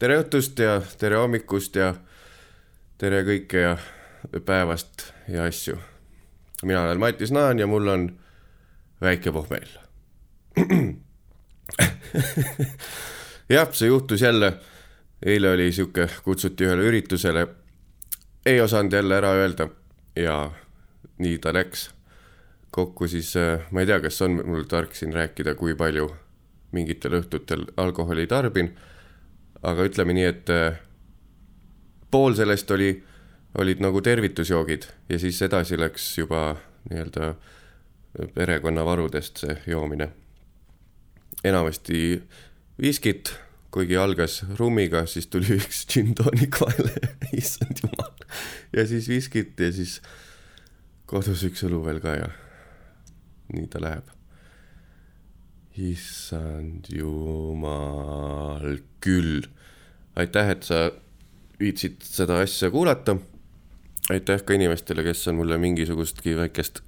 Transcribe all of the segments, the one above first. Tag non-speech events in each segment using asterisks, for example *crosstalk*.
tere õhtust ja tere hommikust ja tere kõike ja päevast ja asju. mina olen Matis Naan ja mul on väike pohmell. *clears throat* jah, see juhtus jälle. eile oli sihuke, kutsuti ühele üritusele. ei osanud jälle ära öelda ja nii ta läks. kokku siis, äh, ma ei tea, kas on mul tark siin rääkida, kui palju mingitel õhtutel alkoholi tarbin aga ütleme nii, et äh, pool sellest oli, olid nagu tervitusjoogid ja siis edasi läks juba nii-öelda perekonnavarudest see joomine. enamasti viskit, kuigi algas rummiga, siis tuli *laughs* üks gin tonic vahele, *laughs* issand jumal. ja siis viskit ja siis kodus üks õlu veel ka ja nii ta läheb issand jumal küll. aitäh, et sa viitsid seda asja kuulata. aitäh ka inimestele, kes on mulle mingisugustki väikest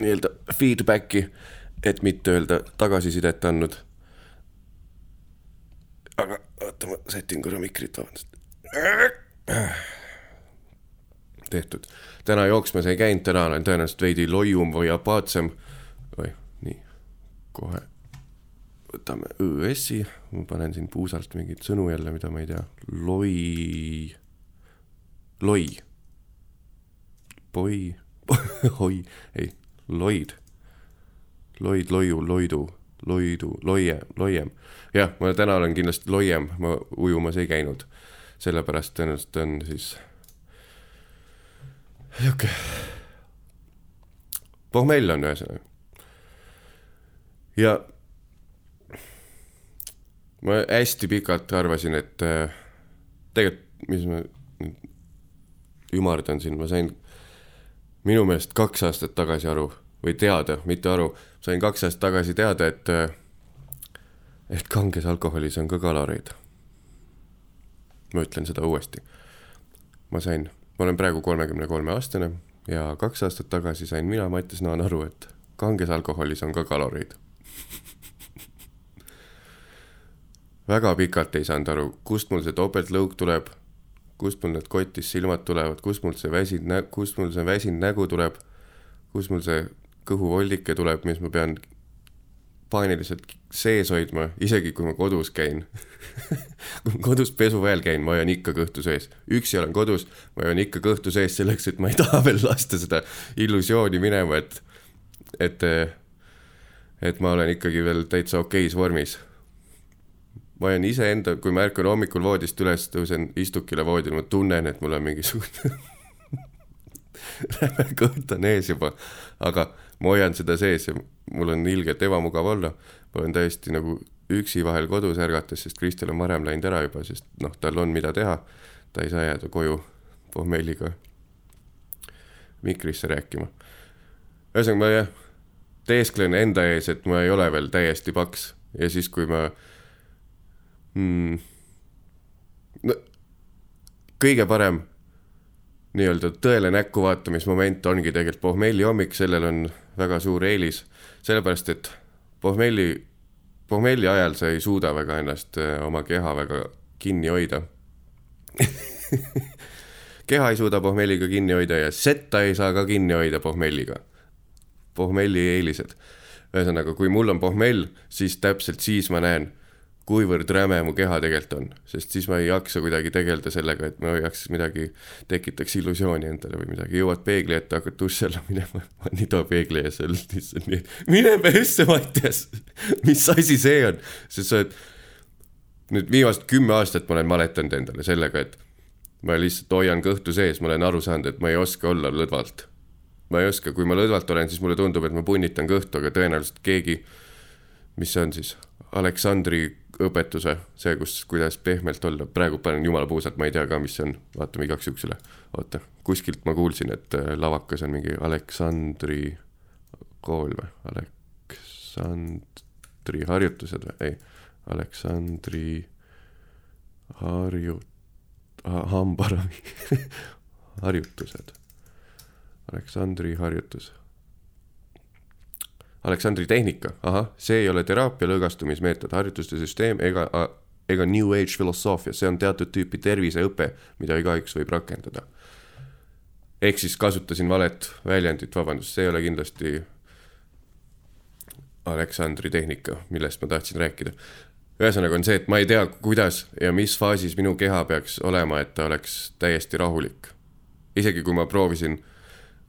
nii-öelda feedback'i, et mitte öelda tagasisidet andnud. aga oota, ma sätin korra mikrit, vabandust. tehtud. täna jooksmas ei käinud, täna olen tõenäoliselt veidi loium või apaatsem. oi, nii, kohe võtame ÜS-i, ma panen siin puusalt mingeid sõnu jälle, mida ma ei tea, loi, loi, poi, *laughs* oi, ei, loid, loid, loiu, loidu, loidu, loie, loiem. jah, ma täna olen kindlasti loiem, ma ujumas ei käinud, sellepärast tõenäoliselt on siis sihuke pohmell on ühesõnaga. ja ma hästi pikalt arvasin, et äh, tegelikult, mis ma ümardan siin, ma sain minu meelest kaks aastat tagasi aru või teada, mitte aru, sain kaks aastat tagasi teada, et äh, et kanges alkoholis on ka kaloreid. ma ütlen seda uuesti. ma sain, ma olen praegu kolmekümne kolme aastane ja kaks aastat tagasi sain mina, Mattias Naan aru, et kanges alkoholis on ka kaloreid *laughs* väga pikalt ei saanud aru, kust mul see topeltlõug tuleb, kust mul need kotis silmad tulevad, kust mul see väsinud nä-, kust mul see väsinud nägu tuleb, kust mul see kõhuvoldike tuleb, mis ma pean paaniliselt sees hoidma, isegi kui ma kodus käin *laughs* kui ma kodus pesuväel käin, ma hoian ikka kõhtu sees. üksi olen kodus, ma hoian ikka kõhtu sees selleks, et ma ei taha veel lasta seda illusiooni minema, et, et, et ma olen ikkagi veel täitsa okeis vormis ma olen iseenda, kui ma ärkan hommikul voodist üles, tõusen istukile voodil, ma tunnen, et mul on mingisugune räme *laughs* kõht on ees juba, aga ma hoian seda sees ja mul on ilgelt ebamugav olla. ma olen täiesti nagu üksi vahel kodus ärgates, sest Kristel on varem läinud ära juba, sest noh, tal on, mida teha. ta ei saa jääda koju pohmelliga mikrisse rääkima. ühesõnaga ma jah, teesklen enda ees, et ma ei ole veel täiesti paks ja siis, kui ma mm,. no kõige parem nii-öelda tõele näkku vaatamismoment ongi tegelikult pohmelli hommik, sellel on väga suur eelis, sellepärast et pohmelli, pohmelli ajal sa ei suuda väga ennast äh, oma keha väga kinni hoida *laughs* keha ei suuda pohmelliga kinni hoida ja setta ei saa ka kinni hoida pohmelliga. pohmelli eelised. ühesõnaga, kui mul on pohmell, siis täpselt siis ma näen kuivõrd räme mu keha tegelikult on, sest siis ma ei jaksa kuidagi tegeleda sellega, et ma hoiaks midagi, tekitaks illusiooni endale või midagi, jõuad peegli ette, hakkad duši alla minema, *laughs* nii too peegli ees ja lihtsalt nii, mine persse, Mattias, *laughs* mis asi see on, sest sa oled, nüüd viimased kümme aastat ma olen maletanud endale sellega, et ma lihtsalt hoian kõhtu sees, ma olen aru saanud, et ma ei oska olla lõdvalt. ma ei oska, kui ma lõdvalt olen, siis mulle tundub, et ma punnitan kõhtu, aga tõenäoliselt keegi, mis see on siis, Aleksandri õpetuse, see, kus, kuidas pehmelt olla, praegu panen jumala puusalt, ma ei tea ka, mis see on, vaatame igaks juhuks üle. oota, kuskilt ma kuulsin, et äh, lavakas on mingi Aleksandri kool või, Aleksandri harjutused või, ei, Aleksandri harju-, hambaravi *laughs* harjutused, Aleksandri harjutus Aleksandri tehnika, ahah, see ei ole teraapia lõõgastumismeetod, harjutuste süsteem ega ega New Age filosoofia, see on teatud tüüpi terviseõpe, mida igaüks võib rakendada. ehk siis kasutasin valet väljendit, vabandust, see ei ole kindlasti Aleksandri tehnika, millest ma tahtsin rääkida. ühesõnaga on see, et ma ei tea, kuidas ja mis faasis minu keha peaks olema, et ta oleks täiesti rahulik. isegi kui ma proovisin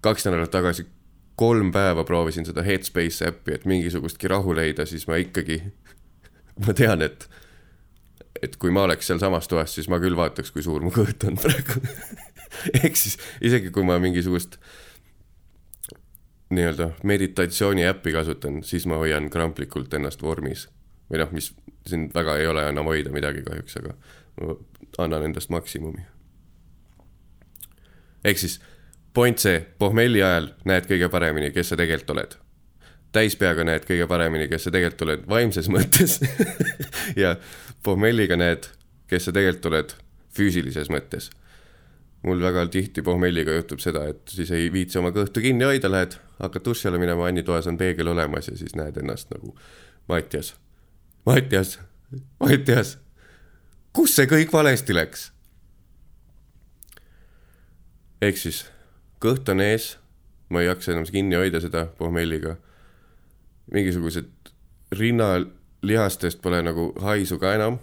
kaks nädalat tagasi kolm päeva proovisin seda Headspace äppi, et mingisugustki rahu leida, siis ma ikkagi, *laughs* ma tean, et et kui ma oleks sealsamas toas, siis ma küll vaataks, kui suur mu kõht on praegu *laughs* ehk siis isegi kui ma mingisugust nii-öelda meditatsiooni äppi kasutan, siis ma hoian kramplikult ennast vormis. või noh, mis siin väga ei ole enam hoida midagi kahjuks, aga ma annan endast maksimumi. ehk siis point see, pohmelli ajal näed kõige paremini, kes sa tegelikult oled täispeaga näed kõige paremini, kes sa tegelikult oled vaimses mõttes *laughs* ja pohmelliga näed, kes sa tegelikult oled füüsilises mõttes. mul väga tihti pohmelliga juhtub seda, et siis ei viitsi oma kõhtu kinni hoida, lähed, hakkad duši alla minema, vannitoas on peegel olemas ja siis näed ennast nagu Mattias, Mattias, Mattias, kus see kõik valesti läks? ehk siis kõht on ees, ma ei jaksa enam kinni hoida seda pohmelliga mingisugused rinnalihastest pole nagu haisu ka enam.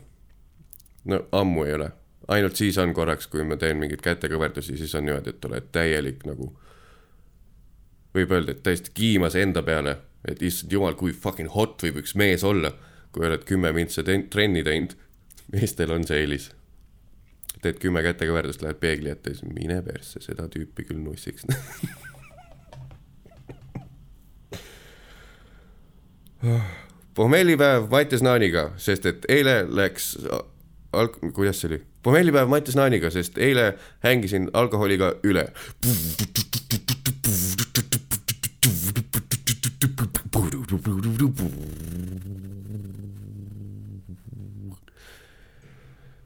no ammu ei ole, ainult siis on korraks, kui ma teen mingeid kätekõverdusi, siis on niimoodi, et oled täielik nagu. võib öelda, et täiesti kiimas enda peale, et issand jumal, kui fucking hot võib üks mees olla, kui oled kümme mintse trenni teinud. meestel on see eelis. Teed kümme kätekõverdust, lähed peegli ette ja siis mine persse, seda tüüpi küll nussiks pohmellipäev Mattias Naaniga, sest et eile läks alg-, kuidas see oli? pohmellipäev Mattias Naaniga, sest eile hängisin alkoholiga üle.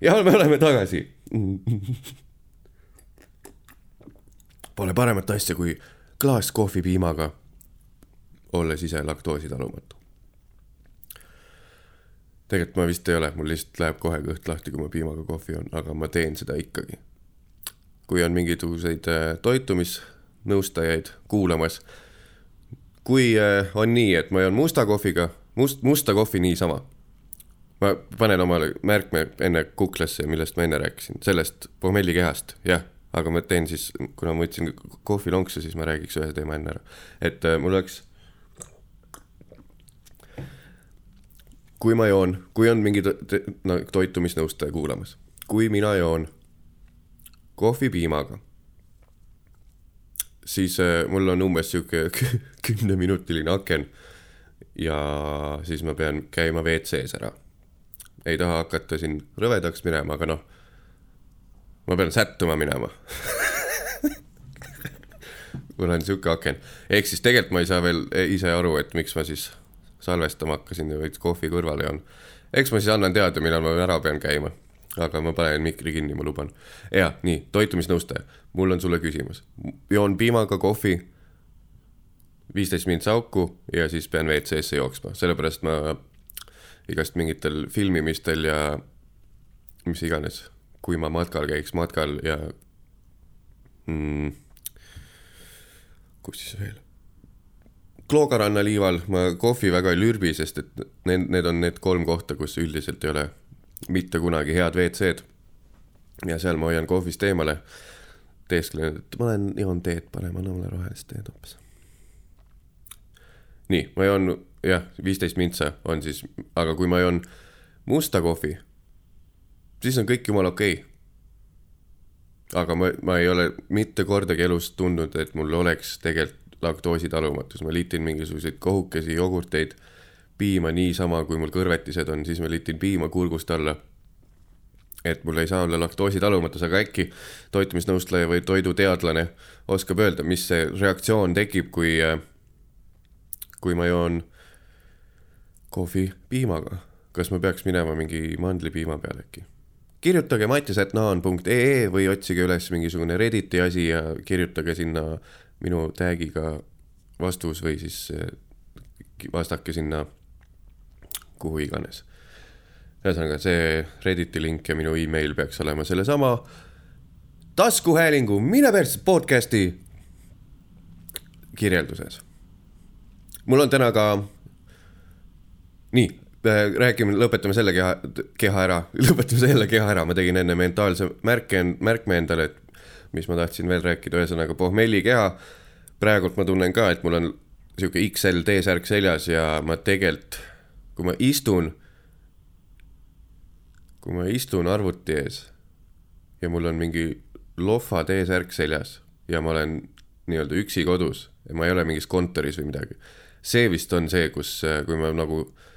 Ja me oleme tagasi. Pole paremat asja kui klaas kohvipiimaga, olles ise laktoositalumatu tegelikult ma vist ei ole, mul lihtsalt läheb kohe kõht lahti, kui ma piimaga kohvi joon, aga ma teen seda ikkagi. kui on mingisuguseid äh, toitumisnõustajaid kuulamas, kui äh, on nii, et ma joon musta kohviga, must, musta kohvi niisama, ma panen omale märkme enne kuklasse, millest ma enne rääkisin, sellest pohmellikehast, jah, aga ma teen siis, kuna ma võtsin kohvilonksu, siis ma räägiks ühe teema enne ära. et äh, mul oleks kui ma joon, kui on mingi no, toitumisnõustaja kuulamas, kui mina joon kohvi piimaga, siis äh, mul on umbes sihuke *laughs* kümneminutiline aken ja siis ma pean käima WC-s ära. Ei taha hakata siin rõvedaks minema, aga noh, ma pean sättuma minema *laughs* mul on sihuke aken, ehk siis tegelikult ma ei saa veel ise aru, et miks ma siis salvestama hakkasin ja veits kohvi kõrvale joon. eks ma siis annan teada, millal ma ära pean käima. aga ma panen mikri kinni, ma luban. ja nii, toitumisnõustaja, mul on sulle küsimus. joon piimaga kohvi, viisteist mintsa auku ja siis pean WC-sse jooksma, sellepärast ma igast mingitel filmimistel ja mis iganes, kui ma matkal käiks matkal ja mm, kus siis veel Kloogaranna liival ma kohvi väga ei lürbi, sest et need, need on need kolm kohta, kus üldiselt ei ole mitte kunagi head WC-d. ja seal ma hoian kohvist eemale. teesklen, et ma olen, joon teed, parem anna mulle rohelist teed hoopis. nii, ma joon jah, viisteist mintsa on siis, aga kui ma joon musta kohvi, siis on kõik jumala okei okay aga ma, ma ei ole mitte kordagi elus tundnud, et mul oleks tegelikult laktoositalumatus, ma liitin mingisuguseid kohukesi, jogurteid, piima niisama, kui mul kõrvetised on, siis ma liitin piima kurgust alla. et mul ei saa olla laktoositalumatus, aga äkki toitumisnõustaja või toiduteadlane oskab öelda, mis see reaktsioon tekib, kui, kui ma joon kohvi piimaga. kas ma peaks minema mingi mandlipiima peale äkki? kirjutage mattias.naan.ee või otsige üles mingisugune Redditi asi ja kirjutage sinna minu tag'iga vastus või siis eh, vastake sinna kuhu iganes. ühesõnaga see Redditi link ja minu email peaks olema sellesama taskuhäälingu Mine persse podcast'i kirjelduses. mul on täna ka, nii, räägime, lõpetame selle keha, keha ära, *laughs* lõpetame selle keha ära, ma tegin enne mentaalse märke, märkme endale, et mis ma tahtsin veel rääkida, ühesõnaga pohmelli keha. praegult ma tunnen ka, et mul on sihuke XL T-särk seljas ja ma tegelikult, kui ma istun, kui ma istun arvuti ees ja mul on mingi lohva T-särk seljas ja ma olen nii-öelda üksi kodus ja ma ei ole mingis kontoris või midagi. see vist on see, kus, kui ma nagu äh,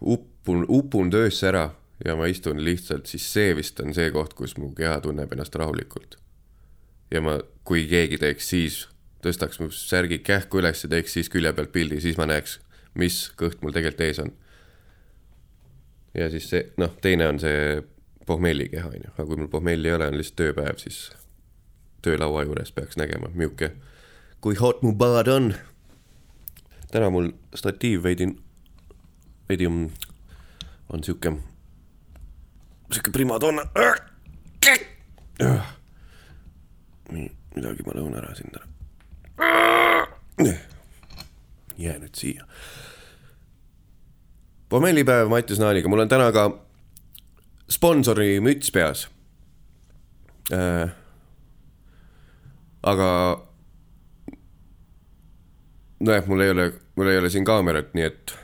uppun, upun töösse ära ja ma istun lihtsalt, siis see vist on see koht, kus mu keha tunneb ennast rahulikult. ja ma, kui keegi teeks siis, tõstaks mu särgi kähku üles ja teeks siis külje pealt pildi, siis ma näeks, mis kõht mul tegelikult ees on. ja siis see, noh, teine on see pohmellikeha, on ju, aga kui mul pohmelli ei ole, on lihtsalt tööpäev, siis töölaua juures peaks nägema, milline, kui hot mu baad on. täna mul statiiv veidi, veidi on, sihuke, sihuke primadonna. nii, midagi ma lõun ära siin täna. jää nüüd siia. pommellipäev Mattias Naaniga, mul on täna ka sponsori müts peas äh, aga nojah, mul ei ole, mul ei ole siin kaamerat, nii et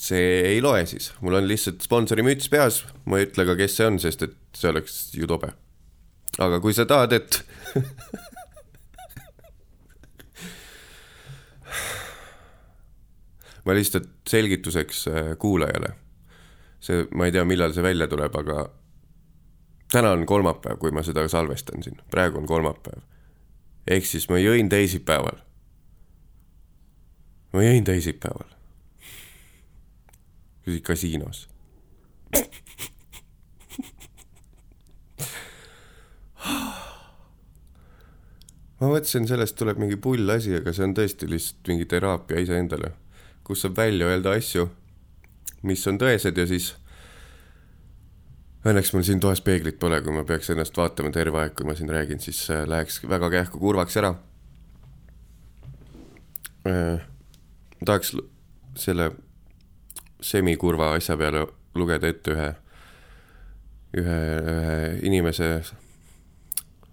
see ei loe siis, mul on lihtsalt sponsori müts peas, ma ei ütle ka, kes see on, sest et see oleks ju tobe. aga kui sa tahad, et *laughs* ma lihtsalt selgituseks äh, kuulajale, see, ma ei tea, millal see välja tuleb, aga täna on kolmapäev, kui ma seda salvestan siin, praegu on kolmapäev. ehk siis ma jõin teisipäeval. ma jõin teisipäeval. Kasiinos ma mõtlesin, sellest tuleb mingi pull asi, aga see on tõesti lihtsalt mingi teraapia iseendale, kus saab välja öelda asju, mis on tõesed ja siis Õnneks mul siin toas peeglit pole, kui ma peaks ennast vaatama terve aeg, kui ma siin räägin, siis äh, läheks väga kähku kurvaks ära. Äh, tahaks selle semikurva asja peale lugeda ette ühe, ühe, ühe inimese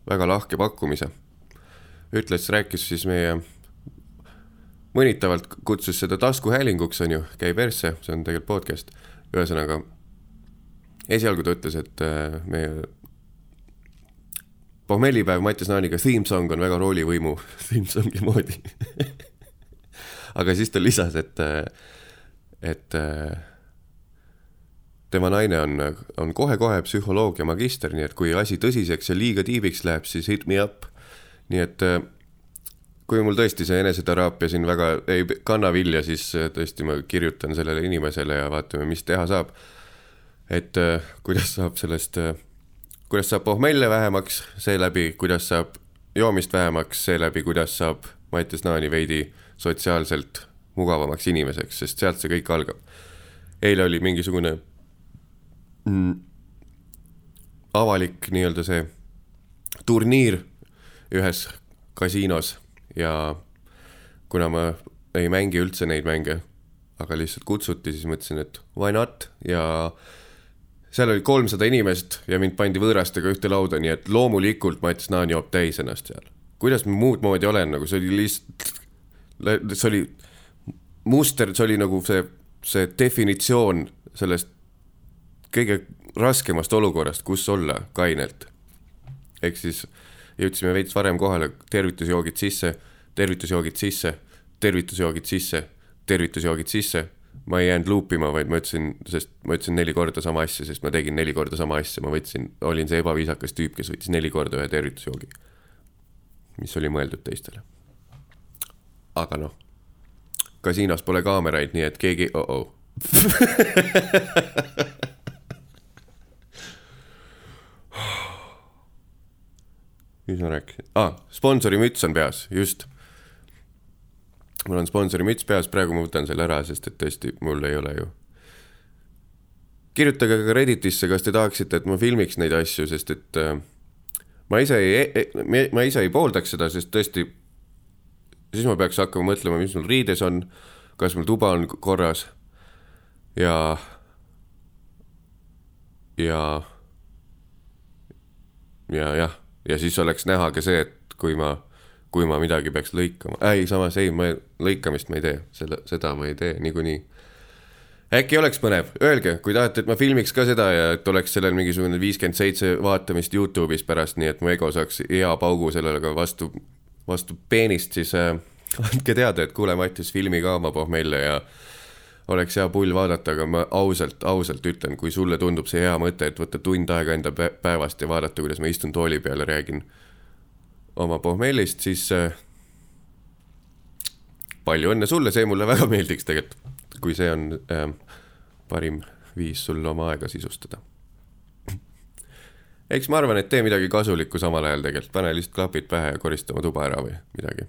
väga lahke pakkumise. ütles, rääkis siis meie, mõnitavalt kutsus seda taskuhäälinguks, on ju, käi persse, see on tegelikult podcast, ühesõnaga esialgu ta ütles, et äh, meie pohmellipäev Mattias Naaniga theme song on väga roolivõimu *laughs* theme song'i moodi *laughs* aga siis ta lisas, et, äh, et äh, tema naine on, on kohe-kohe psühholoogia magister, nii et kui asi tõsiseks ja liiga tiibiks läheb, siis hit me up. nii et kui mul tõesti see eneseteraapia siin väga ei kanna vilja, siis tõesti ma kirjutan sellele inimesele ja vaatame, mis teha saab et äh, kuidas saab sellest äh,, kuidas saab pohmelle vähemaks, seeläbi, kuidas saab joomist vähemaks, seeläbi, kuidas saab Mattias Naani veidi sotsiaalselt mugavamaks inimeseks, sest sealt see kõik algab. eile oli mingisugune mm, avalik nii-öelda see turniir ühes kasiinos ja kuna ma ei mängi üldse neid mänge, aga lihtsalt kutsuti, siis mõtlesin, et why not ja seal oli kolmsada inimest ja mind pandi võõrastega ühte lauda, nii et loomulikult Mats Naan joob täis ennast seal. kuidas ma muud moodi olen, nagu see oli lihtsalt, see oli muster, see oli nagu see, see definitsioon sellest kõige raskemast olukorrast, kus olla kainelt. ehk siis jõudsime veits varem kohale, tervitusjoogid sisse, tervitusjoogid sisse, tervitusjoogid sisse, tervitusjoogid sisse ma ei jäänud luupima, vaid ma ütlesin, sest ma ütlesin neli korda sama asja, sest ma tegin neli korda sama asja, ma võtsin, olin see ebaviisakas tüüp, kes võttis neli korda ühe tervitusjoogi. mis oli mõeldud teistele. aga noh, kasiinos pole kaameraid, nii et keegi oh, -oh. mis ma rääkisin. Ah,, sponsori müts on peas, just. Mul on sponsori müts peas, praegu ma võtan selle ära, sest et tõesti, mul ei ole ju. Kirjutage ka Redditisse, kas te tahaksite, et ma filmiks neid asju, sest et äh, ma ise ei, ma ise ei pooldaks seda, sest tõesti, siis ma peaks hakkama mõtlema, mis mul riides on, kas mul tuba on korras. Ja, ja, ja jah, ja siis oleks näha ka see, et kui ma, kui ma midagi peaks lõikama, ei, samas ei, ma lõikamist ma ei tee, selle, seda ma ei tee niikuinii. Äkki oleks põnev, öelge, kui tahate, et ma filmiks ka seda ja et oleks sellel mingisugune viiskümmend seitse vaatamist Youtube'is pärast, nii et mu ego saaks hea paugu sellele ka vastu, vastu peenist, siis äh, andke teada, et kuule, Mattias, filmi ka oma pohmelle ja oleks hea pull vaadata, aga ma ausalt, ausalt ütlen, kui sulle tundub see hea mõte, et võtta tund aega enda päevast ja vaadata, kuidas ma istun tooli peal ja räägin oma pohmellist, siis äh, palju õnne sulle, see mulle väga meeldiks tegelikult kui see on äh, parim viis sul oma aega sisustada. Eks ma arvan, et tee midagi kasulikku samal ajal tegelikult, pane lihtsalt klapid pähe ja korista oma tuba ära või midagi.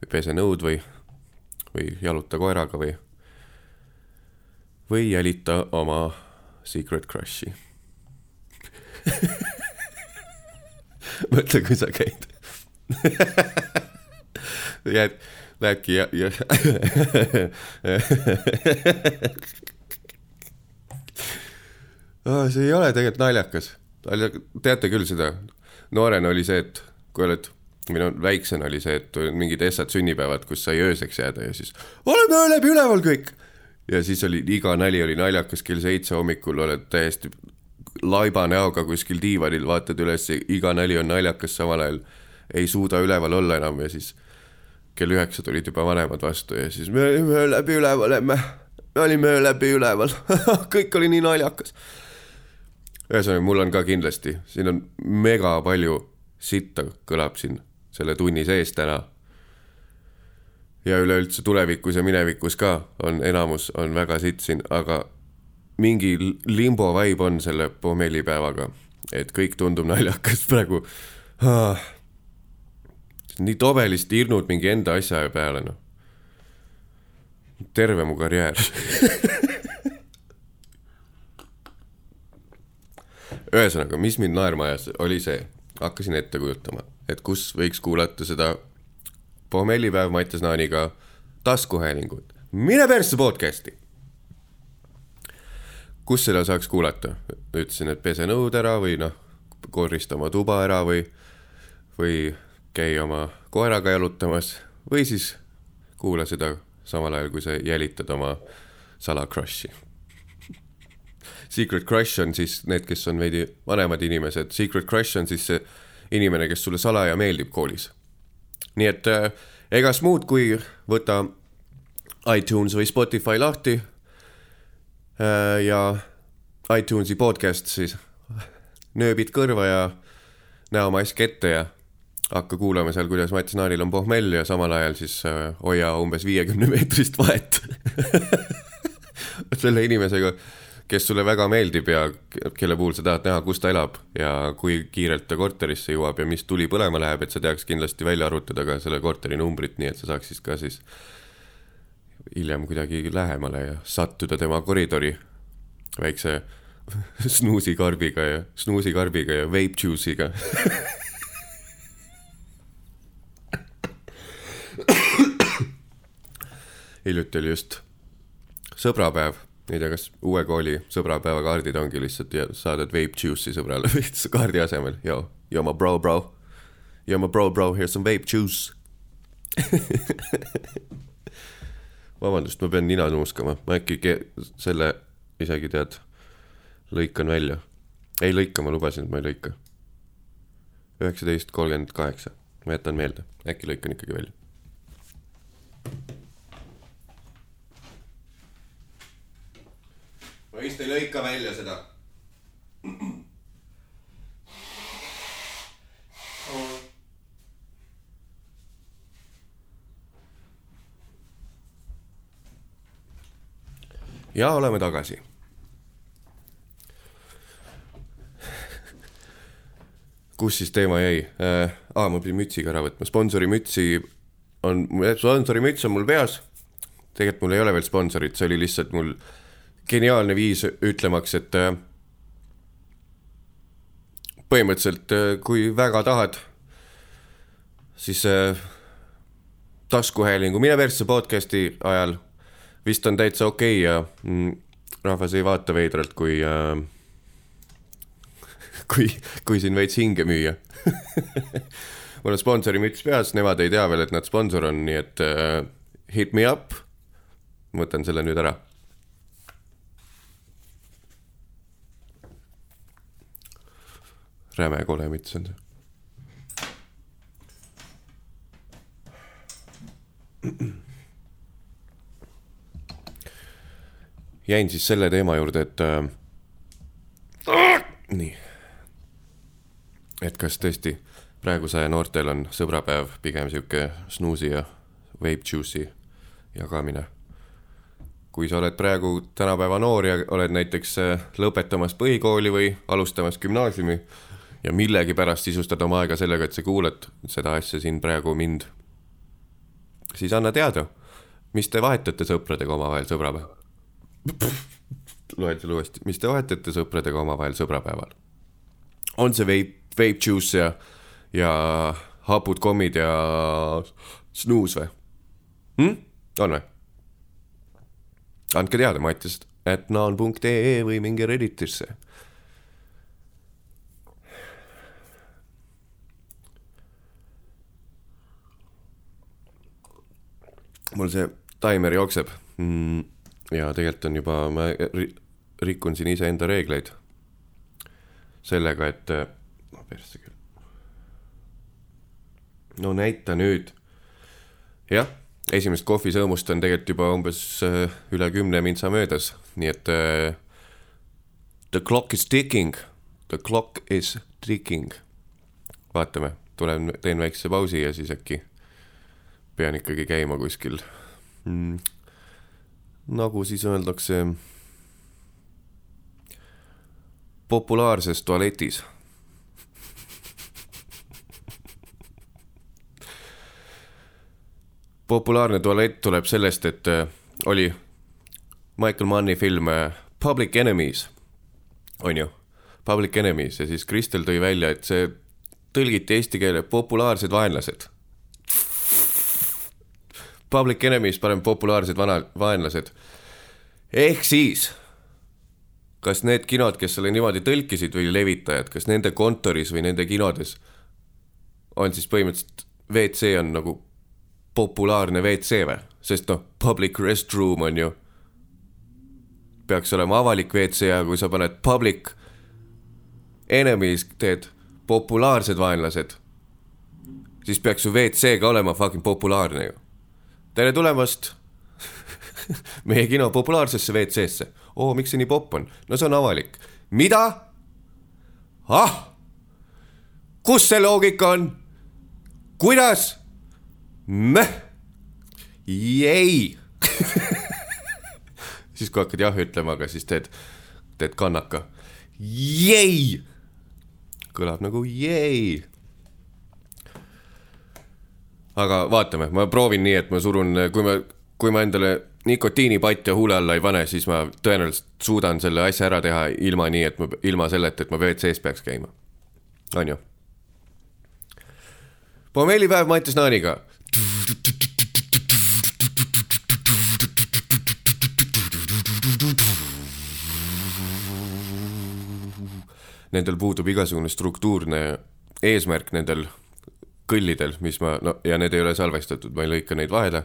või pese nõud või, või jaluta koeraga või, või jälita oma secret crush'i *laughs* mõtle, kui sa käid *laughs* jääd lähebki ja, ja oh, *laughs* see ei ole tegelikult naljakas. Teate küll seda, noorena oli see, et kui oled, või no väiksena oli see, et mingid essad sünnipäevad, kus sai ööseks jääda ja siis oleme öö läbi üleval kõik. ja siis oli iga nali oli naljakas, kell seitse hommikul oled täiesti laiba näoga kuskil diivanil, vaatad üles, iga nali on naljakas, samal ajal ei suuda üleval olla enam ja siis kell üheksa tulid juba vanemad vastu ja siis me olime öö läbi üleval, me olime öö läbi üleval *laughs* kõik oli nii naljakas. Ühesõnaga, mul on ka kindlasti, siin on mega palju sitta kõlab siin selle tunni sees täna. ja üleüldse tulevikus ja minevikus ka on enamus on väga sitt siin, aga mingi limbo vibe on selle pommellipäevaga, et kõik tundub naljakas praegu ah nii tobelist irnud mingi enda asja peale, noh. terve mu karjäär *laughs* ühesõnaga, mis mind naerma ajas, oli see, hakkasin ette kujutama, et kus võiks kuulata seda pohmellipäev Mattias Naaniga taskuhäälingut. mine persse podcast'i! kus seda saaks kuulata? ütlesin, et pese nõud ära või noh, korista oma tuba ära või, või käi oma koeraga jalutamas või siis kuula seda samal ajal, kui sa jälitad oma salakrushi. Secret crush on siis need, kes on veidi vanemad inimesed, secret crush on siis see inimene, kes sulle salaja meeldib koolis. nii et äh, egas muud, kui võta iTunes või Spotify lahti äh, ja iTunesi podcast siis nööbid kõrva ja näe oma asja ette ja hakka kuulama seal, kuidas Mats Naanil on pohmell ja samal ajal siis äh, hoia umbes viiekümne meetrist vahet *laughs* selle inimesega, kes sulle väga meeldib ja kelle puhul sa tahad näha, kus ta elab ja kui kiirelt ta korterisse jõuab ja mis tuli põlema läheb, et sa teaks kindlasti välja arvutada ka selle korteri numbrit, nii et sa saaks siis ka siis hiljem kuidagi lähemale ja sattuda tema koridori väikse *laughs* snuusikarbiga ja snuusikarbiga ja vape juice'iga. *coughs* Hiljuti oli just sõbrapäev, ei tea, kas uue kooli sõbrapäeva kaardid ongi lihtsalt ja saadad vape juice'i sõbrale *laughs* kaardi asemel, yo, yo my bro, bro. Yo my bro, bro, here's some vape juice *laughs* vabandust, ma pean nina nuuskama, ma äkki selle isegi tead, lõikan välja. ei lõika, ma lubasin, et ma ei lõika. üheksateist kolmkümmend kaheksa, ma jätan meelde, äkki lõikan ikkagi välja ma vist ei lõika välja seda. ja oleme tagasi. kus siis teema jäi äh,? aa, ma pidin mütsi ka ära võtma, sponsori mütsi on, sponsori müts on mul peas. tegelikult mul ei ole veel sponsorit, see oli lihtsalt mul geniaalne viis ütlemaks, et äh, põhimõtteliselt äh, kui väga tahad, siis äh, taskuhäälingu Mine Persse podcast'i ajal vist on täitsa okei okay ja mm, rahvas ei vaata veidralt, kui äh, *laughs* kui, kui siin veits hinge müüa *laughs* mul on sponsori müts peas, nemad ei tea veel, et nad sponsor on, nii et uh, hit me up. võtan selle nüüd ära. Räme kole müts on see. jäin siis selle teema juurde, et äh, nii et kas tõesti praeguse aja noortel on sõbrapäev pigem sihuke snuusi ja vape juice'i jagamine. kui sa oled praegu tänapäeva noor ja oled näiteks äh, lõpetamas põhikooli või alustamas gümnaasiumi ja millegipärast sisustad oma aega sellega, et sa kuulad seda asja siin praegu mind, siis anna teada, mis te vahetate sõpradega omavahel sõbrapäeval. loen selle uuesti, mis te vahetate sõpradega omavahel sõbrapäeval? on see veip vape juice ja, ja hapud kommid ja snuus või hm?? on või? andke teada Mattiast, et naan.ee või minge Redditisse. Mul see taimer jookseb mm, ja tegelikult on juba, ma rikun siin iseenda reegleid sellega, et persse küll. no näita nüüd. jah, esimest kohvisõõmust on tegelikult juba umbes äh, üle kümne mintsa möödas, nii et uh, the clock is ticking, the clock is ticking. vaatame, tulen, teen väikse pausi ja siis äkki pean ikkagi käima kuskil mm,. nagu siis öeldakse populaarses tualetis populaarne tualett tuleb sellest, et äh, oli Michael Manni film äh, Public Enemies, on ju, Public Enemies ja siis Kristel tõi välja, et see tõlgiti eesti keele populaarsed vaenlased. Public Enemies paneb populaarsed vana, vaenlased. ehk siis, kas need kinod, kes selle niimoodi tõlkisid või levitajad, kas nende kontoris või nende kinodes on siis põhimõtteliselt WC on nagu populaarne WC või? sest noh, public restroom on ju, peaks olema avalik WC ja kui sa paned public enemies, teed populaarsed vaenlased, siis peaks su WC ka olema fucking populaarne ju. Tere tulemast *laughs* meie kino populaarsesse WC-sse. oo, miks see nii popp on? no see on avalik. mida? ah, kus see loogika on? kuidas? Mäh, jäi *laughs* siis kui hakkad jah ütlema, aga siis teed, teed kannaka. jäi, kõlab nagu jäi. Aga vaatame, ma proovin nii, et ma surun, kui ma, kui ma endale nikotiinipatja huule alla ei pane, siis ma tõenäoliselt suudan selle asja ära teha ilma nii, et ma, ilma selleta, et ma WC-s peaks käima. on ju? pommellipäev Mattias Naaniga Nendel puudub igasugune struktuurne eesmärk nendel kõllidel, mis ma, no ja need ei ole salvestatud, ma ei lõika neid vahele.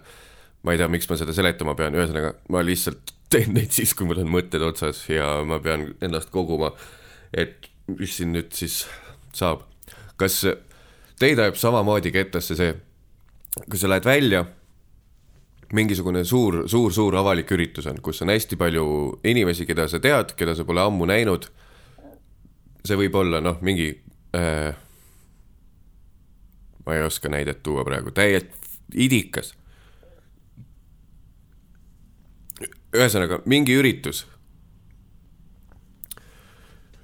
ma ei tea, miks ma seda seletama pean, ühesõnaga ma lihtsalt teen neid siis, kui mul on mõtted otsas ja ma pean ennast koguma. et mis siin nüüd siis saab, kas teid ajab samamoodi kettasse see, kui sa lähed välja, mingisugune suur, suur, suur avalik üritus on, kus on hästi palju inimesi, keda sa tead, keda sa pole ammu näinud. see võib olla noh, mingi äh,. Ma ei oska näidet tuua praegu, täiesti idikas. ühesõnaga mingi üritus.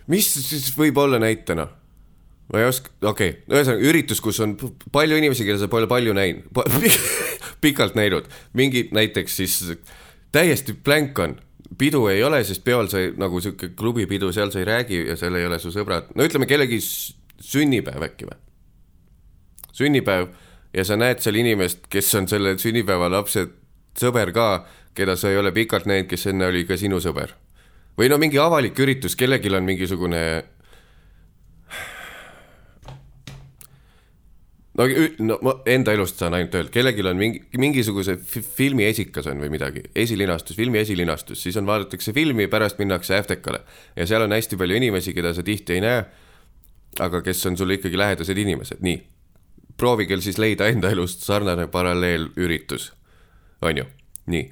mis siis võib olla näitena ma ei oska, okei okay., ühesõnaga üritus, kus on palju inimesi, keda sa pole palju näinud *laughs* pa, pikalt näinud, mingi näiteks siis täiesti blank on, pidu ei ole, sest peol sa ei, nagu sihuke klubipidu, seal sa ei räägi ja seal ei ole su sõbrad, no ütleme kellegi sünnipäev äkki või? Sünnipäev ja sa näed seal inimest, kes on selle sünnipäeva lapse sõber ka, keda sa ei ole pikalt näinud, kes enne oli ka sinu sõber. või no mingi avalik üritus, kellelgi on mingisugune no, no ma enda elust saan ainult öelda, kellelgi on mingi, mingisuguse fi- filmi esikas on või midagi, esilinastus, filmi esilinastus, siis on, vaadatakse filmi, pärast minnakse Äftekale ja seal on hästi palju inimesi, keda sa tihti ei näe, aga kes on sulle ikkagi lähedased inimesed, nii. Proovige siis leida enda elust sarnane paralleelüritus, on ju, nii,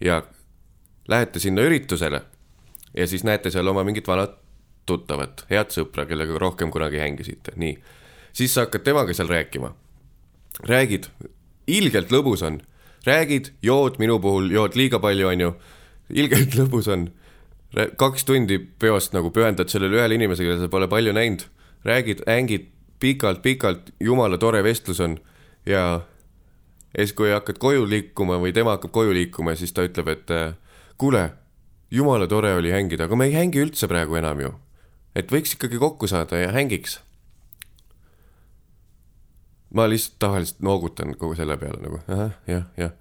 ja lähete sinna üritusele ja siis näete seal oma mingit vanat tuttavat, head sõpra, kellega rohkem kunagi hängisite, nii. Siis sa hakkad temaga seal rääkima. räägid, ilgelt lõbus on, räägid, jood, minu puhul jood liiga palju, on ju, ilgelt *laughs* lõbus on. kaks tundi peost nagu pühendad sellele ühele inimesele, keda sa pole palju näinud, räägid, hängid pikalt-pikalt, jumala tore vestlus on ja ja siis, kui hakkad koju liikuma või tema hakkab koju liikuma, siis ta ütleb, et äh, kuule, jumala tore oli hängida, aga me ei hängi üldse praegu enam ju. et võiks ikkagi kokku saada ja hängiks ma lihtsalt tavaliselt noogutan kogu selle peale nagu ahah, jah, jah.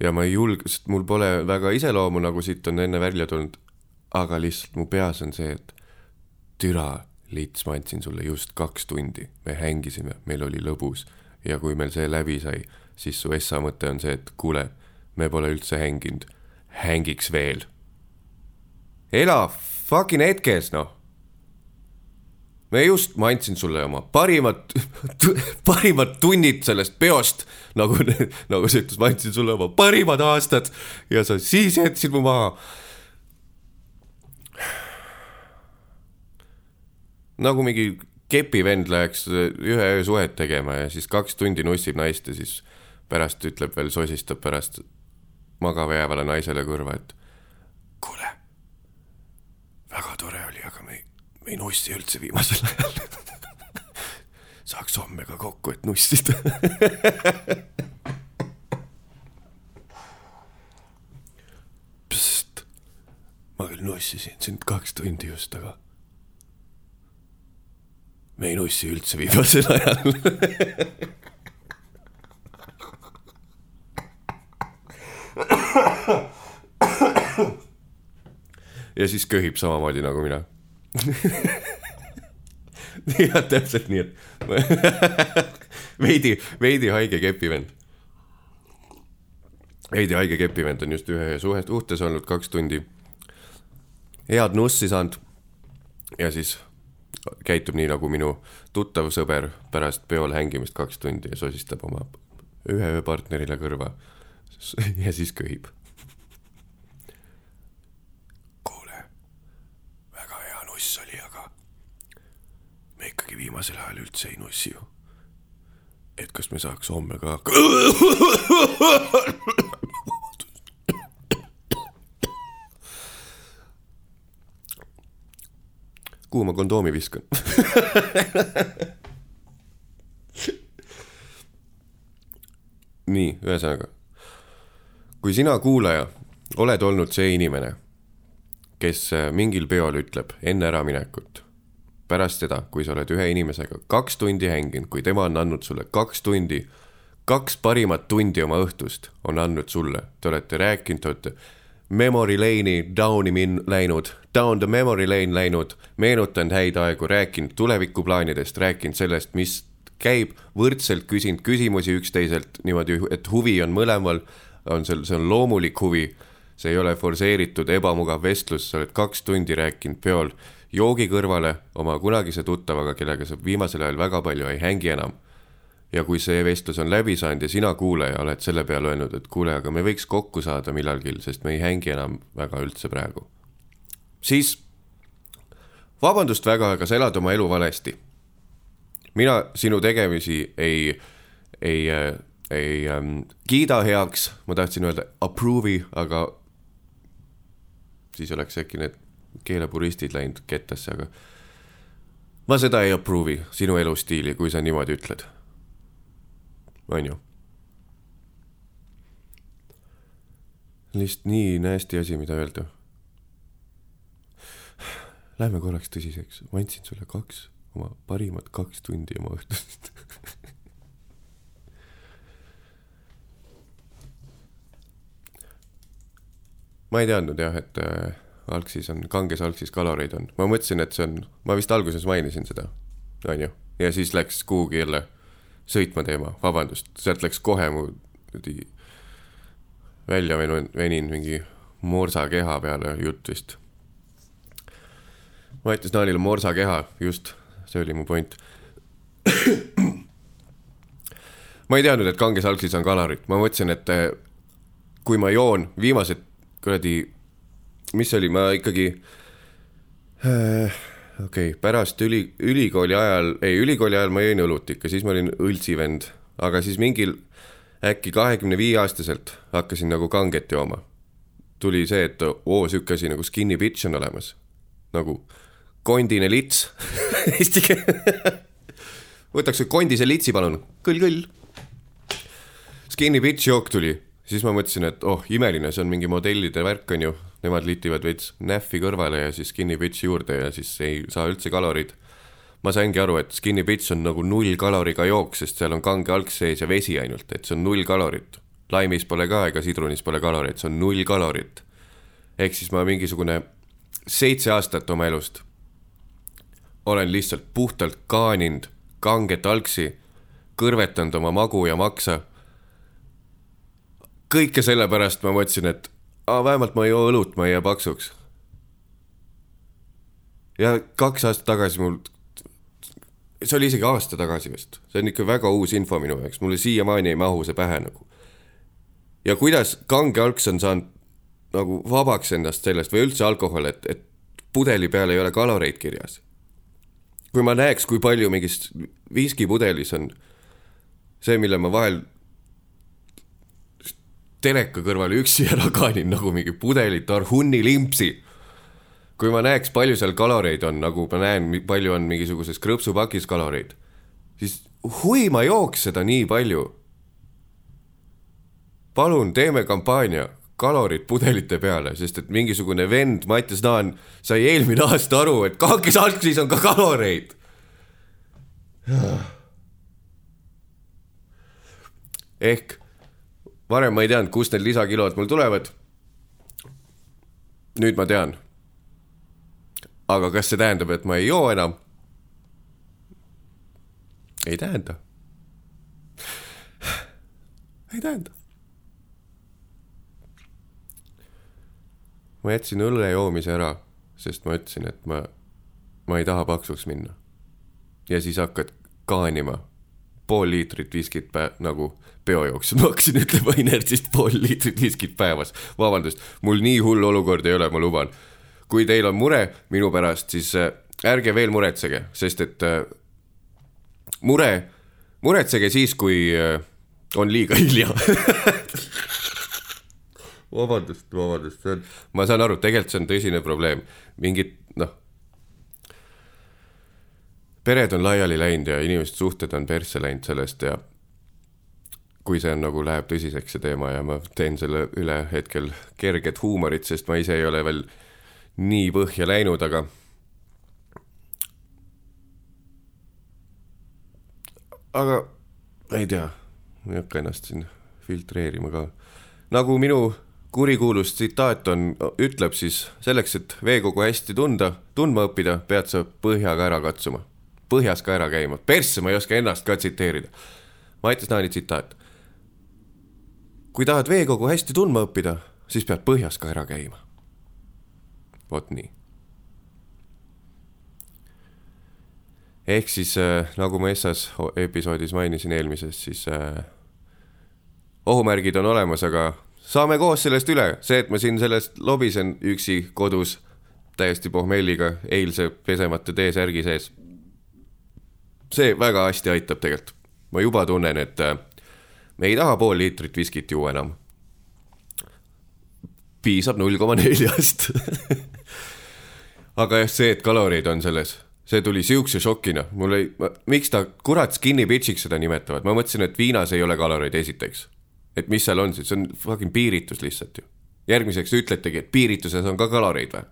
ja ma ei julge, sest mul pole väga iseloomu, nagu siit on enne välja tulnud. aga lihtsalt mu peas on see, et türa, Lits, ma andsin sulle just kaks tundi, me hängisime, meil oli lõbus. Ja kui meil see läbi sai, siis su essa mõte on see, et kuule, me pole üldse hänginud, hängiks veel. ela fucking hetkes, noh. Me just, ma andsin sulle oma parimad, *laughs* parimad tunnid sellest peost, nagu, nagu sa ütlesid, ma andsin sulle oma parimad aastad. Ja sa siis jätsid mu maha. Nagu mingi kepivend läheks ühe öö suhet tegema ja siis kaks tundi nussib naist ja siis pärast ütleb veel, sosistab pärast magama jäävale naisele kõrva, et kuule, väga tore oli, aga me ei, me ei nussi üldse viimasel ajal. *laughs* saaks homme ka kokku, et nussida. *laughs* Ma küll nussisin sind kaks tundi just, aga me ei nussi üldse viimasel ajal. ja siis köhib samamoodi nagu mina. jah, täpselt nii, et veidi, veidi haige kepivend. veidi haige kepivend on just ühe suhe, suhtes olnud kaks tundi. head nussi saanud. ja siis käitub nii nagu minu tuttav sõber pärast peol hängimist kaks tundi ja sosistab oma ühe ööpartnerile kõrva. *laughs* ja siis köhib kuule, väga hea nuss oli, aga me ikkagi viimasel ajal üldse ei nussi ju. et kas me saaks homme ka. *laughs* kuhu ma kondoomi viskan? *laughs* nii, ühesõnaga, kui sina, kuulaja, oled olnud see inimene, kes äh, mingil peol ütleb enne äraminekut, pärast seda, kui sa oled ühe inimesega kaks tundi hänginud, kui tema on andnud sulle kaks tundi, kaks parimat tundi oma õhtust on andnud sulle, te olete rääkinud, te olete memory lane'i down'i min- läinud, down the memory lane läinud, meenutanud häid aegu, rääkinud tulevikuplaanidest, rääkinud sellest, mis käib võrdselt küsinud küsimusi üksteiselt niimoodi, et huvi on mõlemal, on seal, see on loomulik huvi, see ei ole forsseeritud ebamugav vestlus, sa oled kaks tundi rääkinud peol joogi kõrvale oma kunagise tuttavaga, kellega sa viimasel ajal väga palju ei hängi enam. Ja kui see vestlus on läbi saanud ja sina, kuulaja, oled selle peale öelnud, et kuule, aga me võiks kokku saada millalgi, sest me ei hängi enam väga üldse praegu, siis vabandust väga, aga sa elad oma elu valesti. Mina sinu tegemisi ei, ei, ei ähm, kiida heaks, ma tahtsin öelda approve'i, aga siis oleks äkki need keelepuristid läinud kettasse, aga ma seda ei approve'i, sinu elustiili, kui sa niimoodi ütled. On ju? lihtsalt nii nasty asi, mida öelda. lähme korraks tõsiseks, ma andsin sulle kaks oma parimat kaks tundi oma õhtust *laughs* ma ei teadnud jah, et äh, algsis on, kanges algsis kaloreid on, ma mõtlesin, et see on, ma vist alguses mainisin seda, onju, ja siis läks kuhugi jälle sõitma teema, vabandust, sealt läks kohe mu välja veninud mingi morsa keha peale jutt vist. ma ütlesin Naanile morsa keha, just, see oli mu point ma ei teadnud, et kanges algsis on kalorid, ma mõtlesin, et äh, kui ma joon viimased kuradi, mis oli, ma ikkagi äh,, okei okay,, pärast üli, ülikooli ajal, ei, ülikooli ajal ma jõin õlut ikka, siis ma olin õltsivend, aga siis mingil äkki kahekümne viie aastaselt hakkasin nagu kanget jooma. tuli see, et oo, sihuke asi nagu skinny bitch on olemas. nagu kondine lits *laughs* eesti keel võtaks kondise litsi, palun, kõll-kõll. Skinny bitch jook tuli siis ma mõtlesin, et oh, imeline, see on mingi modellide värk, on ju, nemad litivad veits näffi kõrvale ja siis skinny bitch juurde ja siis ei saa üldse kalorid. ma saingi aru, et skinny bitch on nagu null kaloriga jook, sest seal on kange alg sees ja vesi ainult, et see on null kalorit. laimis pole ka ega sidrunis pole kalorit, see on null kalorit. ehk siis ma mingisugune seitse aastat oma elust olen lihtsalt puhtalt kaaninud kanget algsi, kõrvetanud oma magu ja maksa kõike sellepärast ma mõtlesin, et aa, vähemalt ma ei joo õlut, ma ei jää paksuks. ja kaks aastat tagasi mul, see oli isegi aasta tagasi vist, see on ikka väga uus info minu jaoks, mulle siiamaani ei mahu see pähe nagu. ja kuidas kange alks on saanud nagu vabaks endast sellest või üldse alkohol, et, et pudeli peal ei ole kaloreid kirjas. kui ma näeks, kui palju mingis viskipudelis on see, mille ma vahel teleka kõrval üksi ära kaanin nagu mingi pudelit Arhuni limpsi. kui ma näeks, palju seal kaloreid on, nagu ma näen, palju on mingisuguses krõpsupakis kaloreid, siis hui, ma jooks seda nii palju. palun teeme kampaania, kalorid pudelite peale, sest et mingisugune vend, Mattias Naan, sai eelmine aasta aru, et kahekes algsis on ka kaloreid. ehk varem ma ei teadnud, kust need lisakilod mul tulevad. nüüd ma tean. aga kas see tähendab, et ma ei joo enam? ei tähenda. ei tähenda. ma jätsin õlle joomise ära, sest ma ütlesin, et ma, ma ei taha paksuks minna. ja siis hakkad kaanima pool liitrit viskit pä-, nagu peojooksul, ma hakkasin *laughs* ütlema Inertsist pool liitrit viskit päevas. vabandust, mul nii hull olukord ei ole, ma luban. kui teil on mure minu pärast, siis äh, ärge veel muretsege, sest et äh, mure, muretsege siis, kui äh, on liiga hilja *laughs* vabandust, vabandust, see on, ma saan aru, tegelikult see on tõsine probleem, mingid noh pered on laiali läinud ja inimeste suhted on persse läinud sellest ja kui see on nagu läheb tõsiseks see teema ja ma teen selle üle hetkel kerget huumorit, sest ma ise ei ole veel nii põhja läinud, aga aga ei tea, ma ei hakka ennast siin filtreerima ka. nagu minu kurikuulus tsitaat on, ütleb siis selleks, et veekogu hästi tunda, tundma õppida, pead sa põhjaga ära katsuma põhjas ka ära käima, persse ma ei oska ennast ka tsiteerida. Maitis Naani tsitaat. kui tahad veekogu hästi tundma õppida, siis pead põhjas ka ära käima. vot nii. ehk siis äh, nagu ma Essas episoodis mainisin eelmises, siis äh, ohumärgid on olemas, aga saame koos sellest üle, see, et ma siin sellest lobisen üksi kodus täiesti pohmelliga eilse pesemata T-särgi sees see väga hästi aitab tegelikult. ma juba tunnen, et äh, me ei taha pool liitrit viskit juua enam. piisab null koma neljast. *laughs* aga jah, see, et kaloreid on selles, see tuli siukse šokina, mul ei, miks ta kurat skinny bitch'iks seda nimetavad, ma mõtlesin, et viinas ei ole kaloreid esiteks. et mis seal on siis, see on fucking piiritus lihtsalt ju. järgmiseks ütletegi, et piirituses on ka kaloreid või?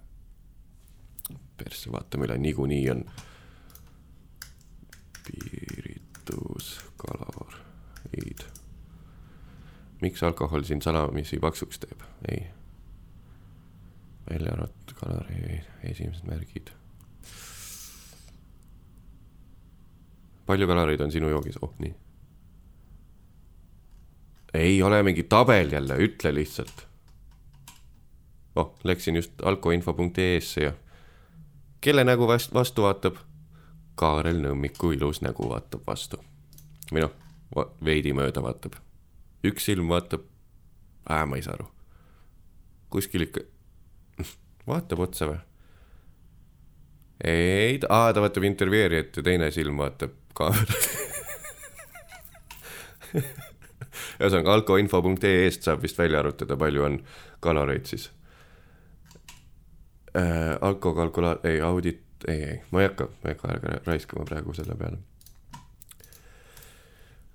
persse, vaatame üle, niikuinii on piiritus kalorid. miks alkohol sind salamisi paksuks teeb? ei. välja arvatud kalori esimesed märgid. palju kaloreid on sinu joogis? oh nii. ei ole mingi tabel jälle, ütle lihtsalt oh, läksin just alkoinfo.ee-sse ja kelle nägu vast-, vastu vaatab? Kaarel Nõmmiku ilus nägu vaatab vastu. või noh, veidi mööda vaatab. üks silm vaatab äh,, ma ei saa aru. kuskil ikka, *laughs* vaatab otsa või? ei, aa, ta vaatab intervjueerijat ja teine silm vaatab kaamerat. *laughs* ühesõnaga alkoinfo.ee-st saab vist välja arvutada, palju on kaloreid siis äh,. alkokalkula-, ei audit, ei, ei, ma ei hakka, ma ei hakka aega raiskama praegu selle peale.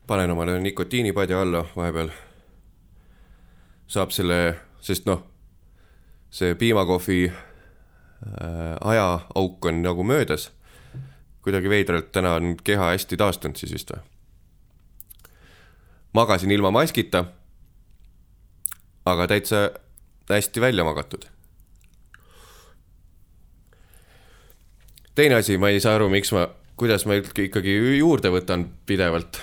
panen omale nikotiinipadja alla vahepeal. saab selle, sest noh, see piimakohvi äh, ajaauk on nagu möödas. kuidagi veidralt täna on keha hästi taastunud siis vist või? magasin ilma maskita. aga täitsa hästi välja magatud teine asi, ma ei saa aru, miks ma, kuidas ma ikka- ikkagi juurde võtan pidevalt.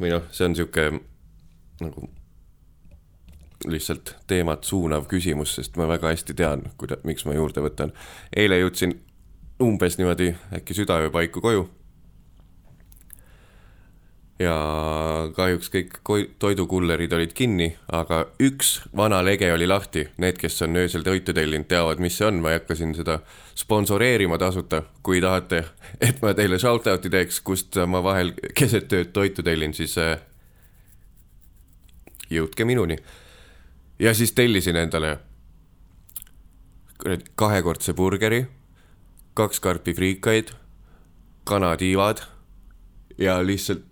või noh, see on sihuke nagu lihtsalt teemat suunav küsimus, sest ma väga hästi tean, kuida-, miks ma juurde võtan. eile jõudsin umbes niimoodi äkki südaöö paiku koju. Ja kahjuks kõik toidukullerid olid kinni, aga üks vana lege oli lahti. Need, kes on öösel toitu tellinud, teavad, mis see on, ma ei hakka siin seda sponsoreerima tasuta. kui tahate, *laughs* et ma teile shout-out'i teeks, kust ma vahel keset ööd toitu tellin, siis äh, jõudke minuni. ja siis tellisin endale kahekordse burgeri, kaks karpi friikaid, kanatiivad ja lihtsalt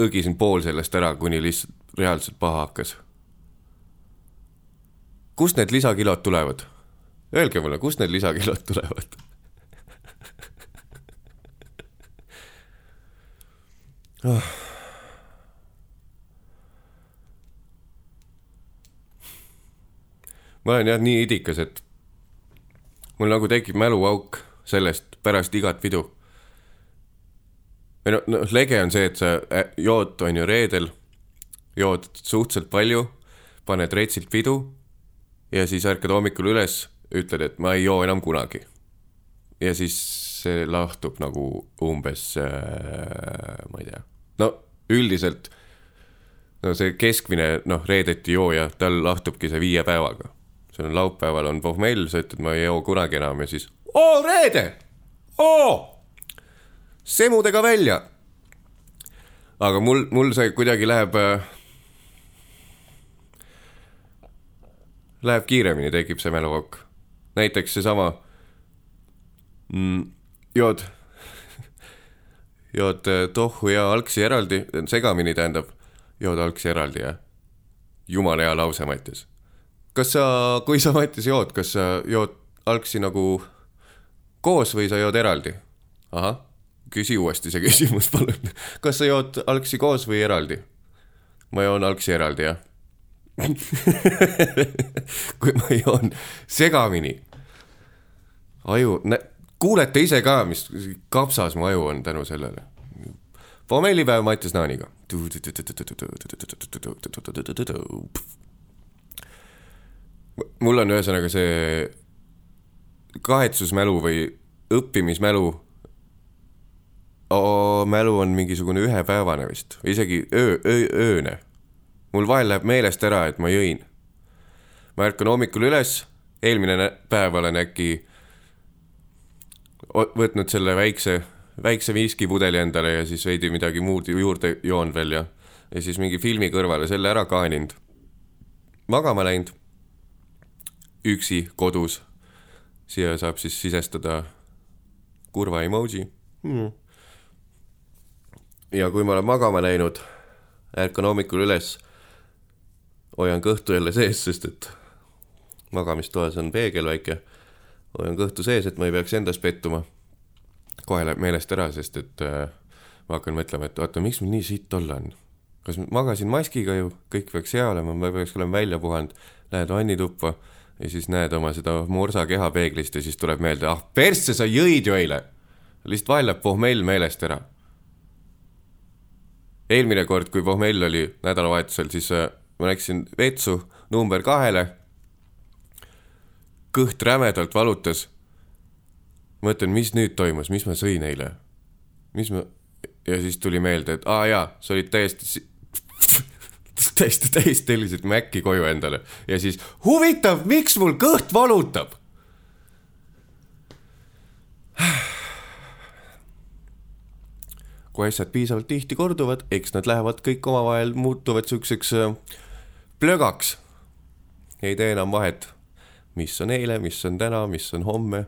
õgisin pool sellest ära, kuni lihtsalt reaalselt paha hakkas. kust need lisakilod tulevad? Öelge mulle, kust need lisakilod tulevad? Ah. ma olen jah nii idikas, et mul nagu tekib mäluauk sellest pärast igat pidu või noh no,, lege on see, et sa jood, on ju reedel, jood suhteliselt palju, paned retsilt pidu ja siis ärkad hommikul üles, ütled, et ma ei joo enam kunagi. ja siis see lahtub nagu umbes äh,, ma ei tea, no üldiselt no see keskmine noh, reedeti jooja, tal lahtubki see viie päevaga. sul on laupäeval on pohmell, sa ütled, ma ei joo kunagi enam ja siis oo reede, oo semudega välja. aga mul, mul see kuidagi läheb äh,. Läheb kiiremini, tekib see mäluauk. näiteks seesama mm,, jood, *laughs* jood äh, tohhu ja algsi eraldi, segamini tähendab, jood algsi eraldi, jah. jumala hea lause, Mattias. kas sa, kui sa, Mattias, jood, kas sa jood algsi nagu koos või sa jood eraldi? ahah küsi uuesti see küsimus, *laughs* palun. kas sa jood algsi koos või eraldi? ma joon algsi eraldi, jah. *laughs* kui ma joon segamini, aju, kuulete ise ka, mis kapsas mu aju on tänu sellele. pommellipäev Mattias Naaniga. mul on ühesõnaga see kahetsusmälu või õppimismälu oh, mälu on mingisugune ühepäevane vist, isegi öö, öö, ööne. mul vahel läheb meelest ära, et ma jõin. ma ärkan hommikul üles, eelmine päev olen äkki võtnud selle väikse, väikse viskipudeli endale ja siis veidi midagi muud juurde joonud veel ja, ja siis mingi filmi kõrvale selle ära kaaninud. magama läinud, üksi kodus. siia saab siis sisestada kurva emoji hmm ja kui ma olen magama läinud, ärkan hommikul üles, hoian kõhtu jälle sees, sest et magamistoas on peegel väike, hoian kõhtu sees, et ma ei peaks endas pettuma. kohe läheb meelest ära, sest et äh, ma hakkan mõtlema, et oota, miks mul nii sitt olla on. kas ma magasin maskiga ju, kõik peaks hea olema, ma peaks olema välja puhanud, lähed vannituppa ja siis näed oma seda morsa kehapeeglist ja siis tuleb meelde, ah persse, sa jõid ju eile. lihtsalt vahel läheb pohmell meelest ära eelmine kord, kui pohmell oli nädalavahetusel, siis äh, ma läksin vetsu number kahele. kõht rämedalt valutas. mõtlen, mis nüüd toimus, mis ma sõin eile? mis ma, ja siis tuli meelde, et aa jaa, sa olid täiesti, täiesti, täiesti tellisid Maci koju endale ja siis huvitav, miks mul kõht valutab? Kui asjad piisavalt tihti korduvad, eks nad lähevad kõik omavahel, muutuvad siukseks äh, plögaks. ei tee enam vahet, mis on eile, mis on täna, mis on homme.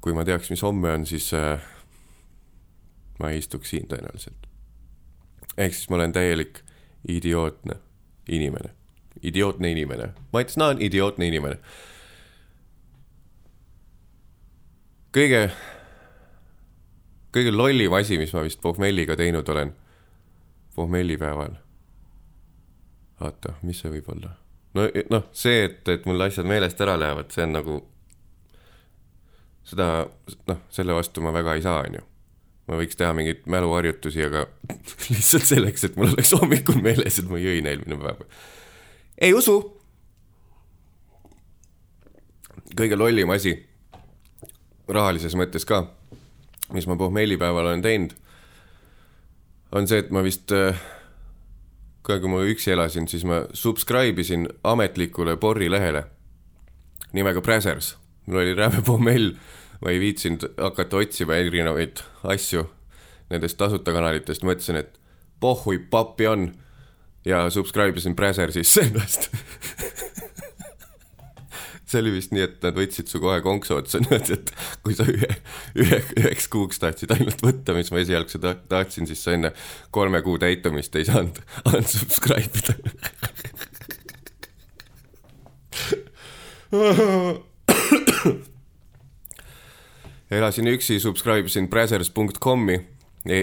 kui ma teaks, mis homme on, siis äh, ma ei istuks siin tõenäoliselt. ehk siis ma olen täielik idiootne inimene, idiootne inimene, Mats Naan, idiootne inimene. kõige kõige lollim asi, mis ma vist pohmelliga teinud olen, pohmellipäeval. oota, mis see võib olla? no noh, see, et, et mul asjad meelest ära lähevad, see on nagu, seda noh, selle vastu ma väga ei saa, onju. ma võiks teha mingeid mäluharjutusi, aga *laughs* lihtsalt selleks, et mul oleks hommikul meeles, et ma jõin eelmine päev. ei usu. kõige lollim asi, rahalises mõttes ka mis ma pohmellipäeval olen teinud, on see, et ma vist, ka kui ma üksi elasin, siis ma subscribe isin ametlikule Borri lehele nimega Brazzers. mul oli räme pohmell, ma ei viitsinud hakata otsima erinevaid asju nendest tasuta kanalitest, mõtlesin, et pohhui pappi on ja subscribe isin Brazzersisse *laughs* ennast see oli vist nii, et nad võtsid su kohe konksu otsa *laughs* niimoodi, et kui sa ühe, ühe, üheks kuuks tahtsid ainult võtta, mis ma esialgu ta- tahtsin, siis sa enne kolme kuu täitumist ei saanud *laughs* unsubscribe ida. *coughs* elasin üksi, subscribe isin brazzers.com'i,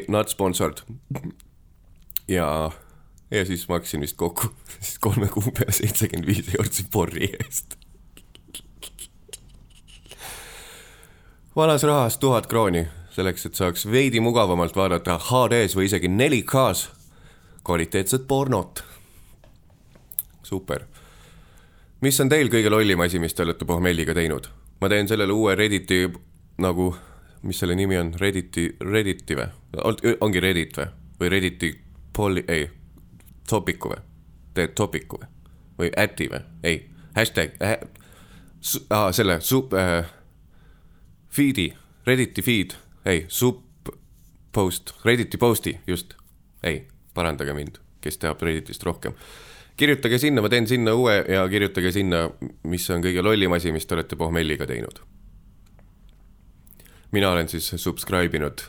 not sponsored. ja, ja siis maksin vist kokku *laughs* siis kolme kuu peale seitsekümmend viis eurot Borri eest. Vanas rahas tuhat krooni, selleks, et saaks veidi mugavamalt vaadata HD-s või isegi 4K-s kvaliteetset pornot. super. mis on teil kõige lollim asi, mis te olete pohmelliga teinud? ma teen sellele uue Redditi nagu, mis selle nimi on, Redditi, Redditi või? ongi Reddit või? või Redditi poli-, ei, topiku või? teed topiku või? või äti või? ei, hashtag äh,, ah, selle su- äh,, feed'i, Redditi feed, ei, sub post, Redditi post'i, just, ei, parandage mind, kes teab Redditist rohkem. kirjutage sinna, ma teen sinna uue ja kirjutage sinna, mis on kõige lollim asi, mis te olete pohmelliga teinud. mina olen siis subscribe inud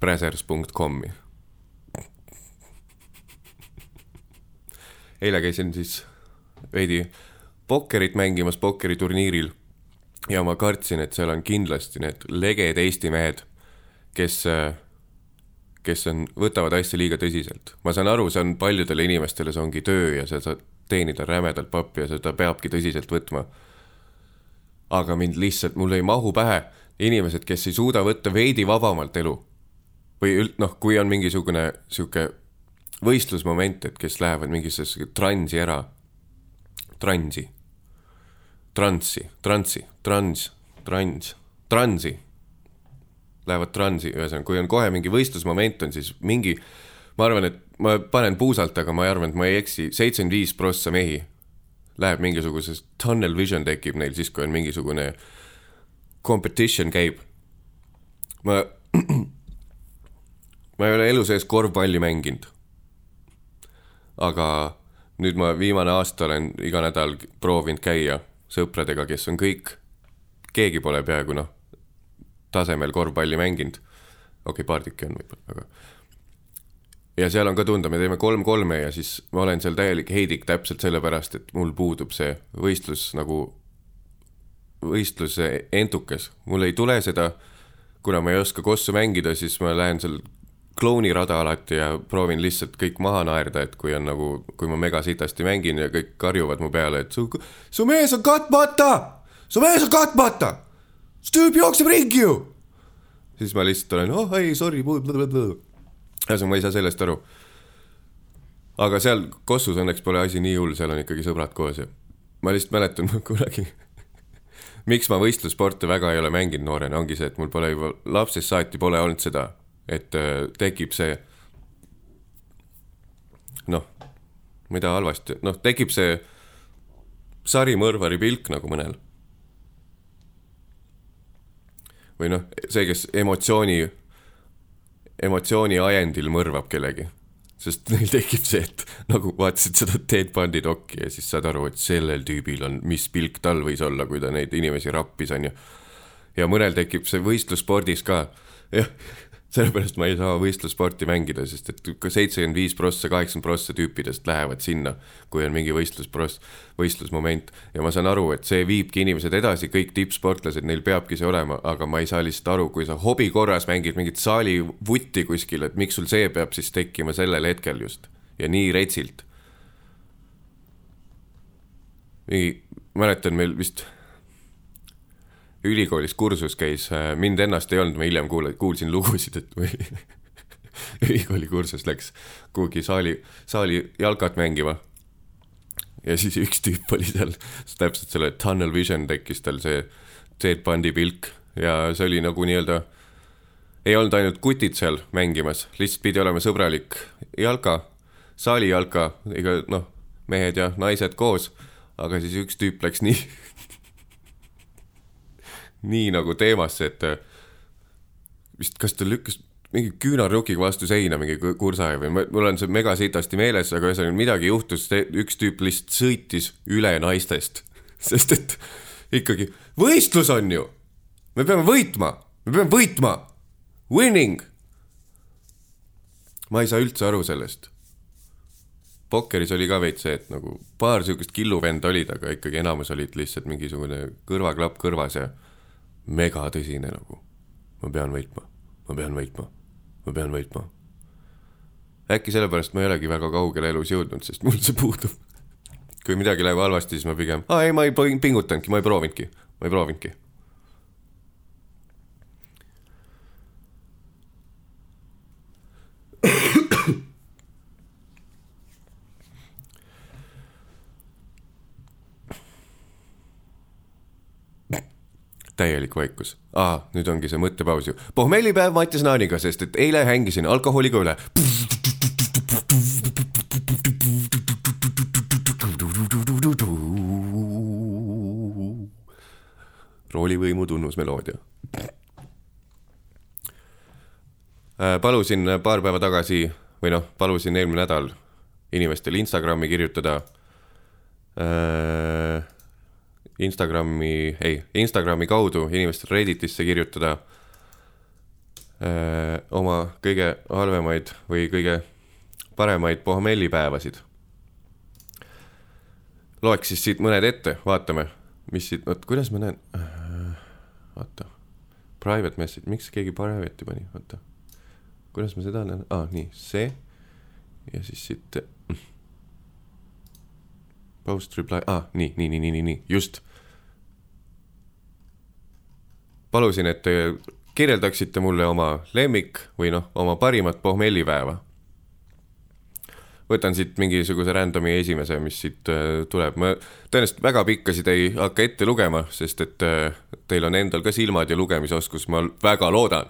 brazzers.com'i. eile käisin siis veidi pokkerit mängimas pokkeriturniiril ja ma kartsin, et seal on kindlasti need leged Eesti mehed, kes, kes on, võtavad asja liiga tõsiselt. ma saan aru, see on paljudele inimestele, see ongi töö ja sa saad teenida rämedalt pappi ja seda peabki tõsiselt võtma. aga mind lihtsalt, mul ei mahu pähe inimesed, kes ei suuda võtta veidi vabamalt elu. või üld-, noh, kui on mingisugune sihuke võistlusmoment, et kes lähevad mingisse transi ära, transi transsi, transsi, trans, trans, transi. Lähevad transi, ühesõnaga, kui on kohe mingi võistlusmoment on, siis mingi, ma arvan, et ma panen puusalt, aga ma arvan, et ma ei eksi, seitsekümmend viis prossa mehi läheb mingisuguses tunnel vision tekib neil siis, kui on mingisugune competition käib. ma, *clears throat* ma ei ole elu sees korvpalli mänginud. aga nüüd ma viimane aasta olen iga nädal proovinud käia sõpradega, kes on kõik, keegi pole peaaegu noh, tasemel korvpalli mänginud. okei okay,, paar tükki on võib-olla, aga. ja seal on ka tunda, me teeme kolm-kolme ja siis ma olen seal täielik heidik täpselt sellepärast, et mul puudub see võistlus nagu võistluse entukas, mul ei tule seda, kuna ma ei oska kossu mängida, siis ma lähen seal klounirada alati ja proovin lihtsalt kõik maha naerda, et kui on nagu, kui ma mega sitasti mängin ja kõik karjuvad mu peale, et su, su mees on katmata, su mees on katmata, see tüüp jookseb ringi ju. siis ma lihtsalt olen, oh ei, sorry, ühesõnaga ma ei saa sellest aru. aga seal Kossus õnneks pole asi nii hull, seal on ikkagi sõbrad koos ja ma lihtsalt mäletan kunagi *laughs* miks ma võistlussporte väga ei ole mänginud noorena, ongi see, et mul pole juba lapsest saati pole olnud seda et äh, tekib see noh, mida halvasti, noh, tekib see sarimõrvari pilk nagu mõnel. või noh, see, kes emotsiooni, emotsiooni ajendil mõrvab kellegi. sest neil tekib see, et nagu vaatasid seda Ted Bundy dokki ja siis saad aru, et sellel tüübil on, mis pilk tal võis olla, kui ta neid inimesi rappis, on ju. ja mõnel tekib see võistlusspordis ka, jah sellepärast ma ei saa võistlussporti mängida, sest et ka seitsekümmend viis prossa, kaheksakümmend prossa tüüpidest lähevad sinna, kui on mingi võistluspross, võistlusmoment. ja ma saan aru, et see viibki inimesed edasi, kõik tippsportlased, neil peabki see olema, aga ma ei saa lihtsalt aru, kui sa hobi korras mängid mingit saalivutti kuskil, et miks sul see peab siis tekkima sellel hetkel just ja nii retsilt. mingi, mäletan meil vist ülikoolis kursus käis, äh, mind ennast ei olnud, ma hiljem kuule-, kuulsin lugusid, et või *laughs* ülikooli kursus läks kuhugi saali, saali jalkat mängima. ja siis üks tüüp oli seal, täpselt selle tunnel vision tekkis tal see Bundy pilk ja see oli nagu nii-öelda, ei olnud ainult kutid seal mängimas, lihtsalt pidi olema sõbralik jalka, saali jalka, ega noh, mehed ja naised koos, aga siis üks tüüp läks nii *laughs* nii nagu teemasse, et äh, vist, kas ta lükkas mingi küünarnukiga vastu seina mingi kursa või mul on see mega sitasti meeles, aga ühesõnaga midagi juhtus, üks tüüp lihtsalt sõitis üle naistest, *laughs* sest et ikkagi võistlus on ju, me peame võitma, me peame võitma, winning. ma ei saa üldse aru sellest. Pokkeris oli ka veits see, et nagu paar sihukest killuvenda olid, aga ikkagi enamus olid lihtsalt mingisugune kõrvaklapp kõrvas ja megatõsine nagu. ma pean võitma, ma pean võitma, ma pean võitma. äkki sellepärast ma ei olegi väga kaugele elus jõudnud, sest mul see puudub. kui midagi läheb halvasti, siis ma pigem, aa ei, ma ei pingutanudki, ma ei proovinudki, ma ei proovinudki täielik vaikus. aa, nüüd ongi see mõttepaus ju. pohmellipäev Mattias Naaniga, sest et eile hängisin alkoholiga üle. roolivõimu tunnusmeloodia. Äh, palusin paar päeva tagasi või noh, palusin eelmine nädal inimestel Instagrami kirjutada äh, Instagrami, ei, Instagrami kaudu inimestele Redditisse kirjutada öö, oma kõige halvemaid või kõige paremaid pohmellipäevasid. loeks siis siit mõned ette, vaatame, mis siit, vot kuidas ma näen, vaata, private message, miks keegi private'i pani, vaata. kuidas ma seda näen, aa, nii, see ja siis siit post reply, aa, nii, nii, nii, nii, nii, nii, just palusin, et te kirjeldaksite mulle oma lemmik või noh, oma parimat pohmellipäeva. võtan siit mingisuguse random'i esimese, mis siit äh, tuleb, ma tõenäoliselt väga pikkasid ei hakka ette lugema, sest et äh, teil on endal ka silmad ja lugemisoskus, ma väga loodan.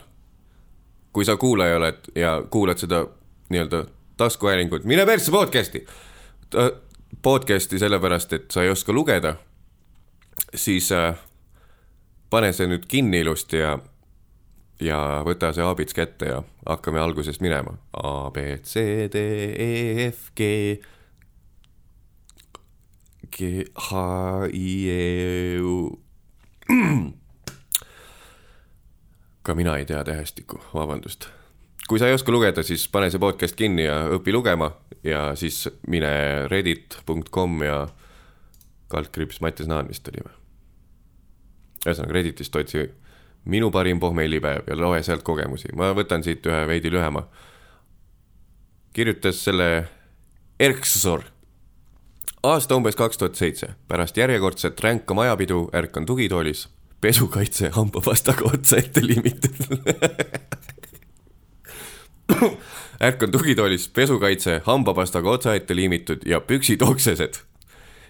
kui sa kuulaja oled ja kuulad seda nii-öelda taskuhäälingut, mine persse podcast'i. Podcast'i sellepärast, et sa ei oska lugeda, siis äh, pane see nüüd kinni ilusti ja, ja võta see aabits kätte ja hakkame algusest minema. A, B, C, D, E, F, G, G, H, I, E, U. *clears throat* ka mina ei tea tähestikku, vabandust. kui sa ei oska lugeda, siis pane see podcast kinni ja õpi lugema ja siis mine reddit.com ja kaldkriips Mattias Naan vist oli või? Ühesõnaga Redditist otsi minu parim pohmellipäev ja loe sealt kogemusi, ma võtan siit ühe veidi lühema. kirjutas selle Erksor. aasta umbes kaks tuhat seitse, pärast järjekordset ränka majapidu ärkan tugitoolis, pesukaitse hambapastaga otsa ette liimitud *laughs* ärkan tugitoolis, pesukaitse hambapastaga otsa ette liimitud ja püksid oksesed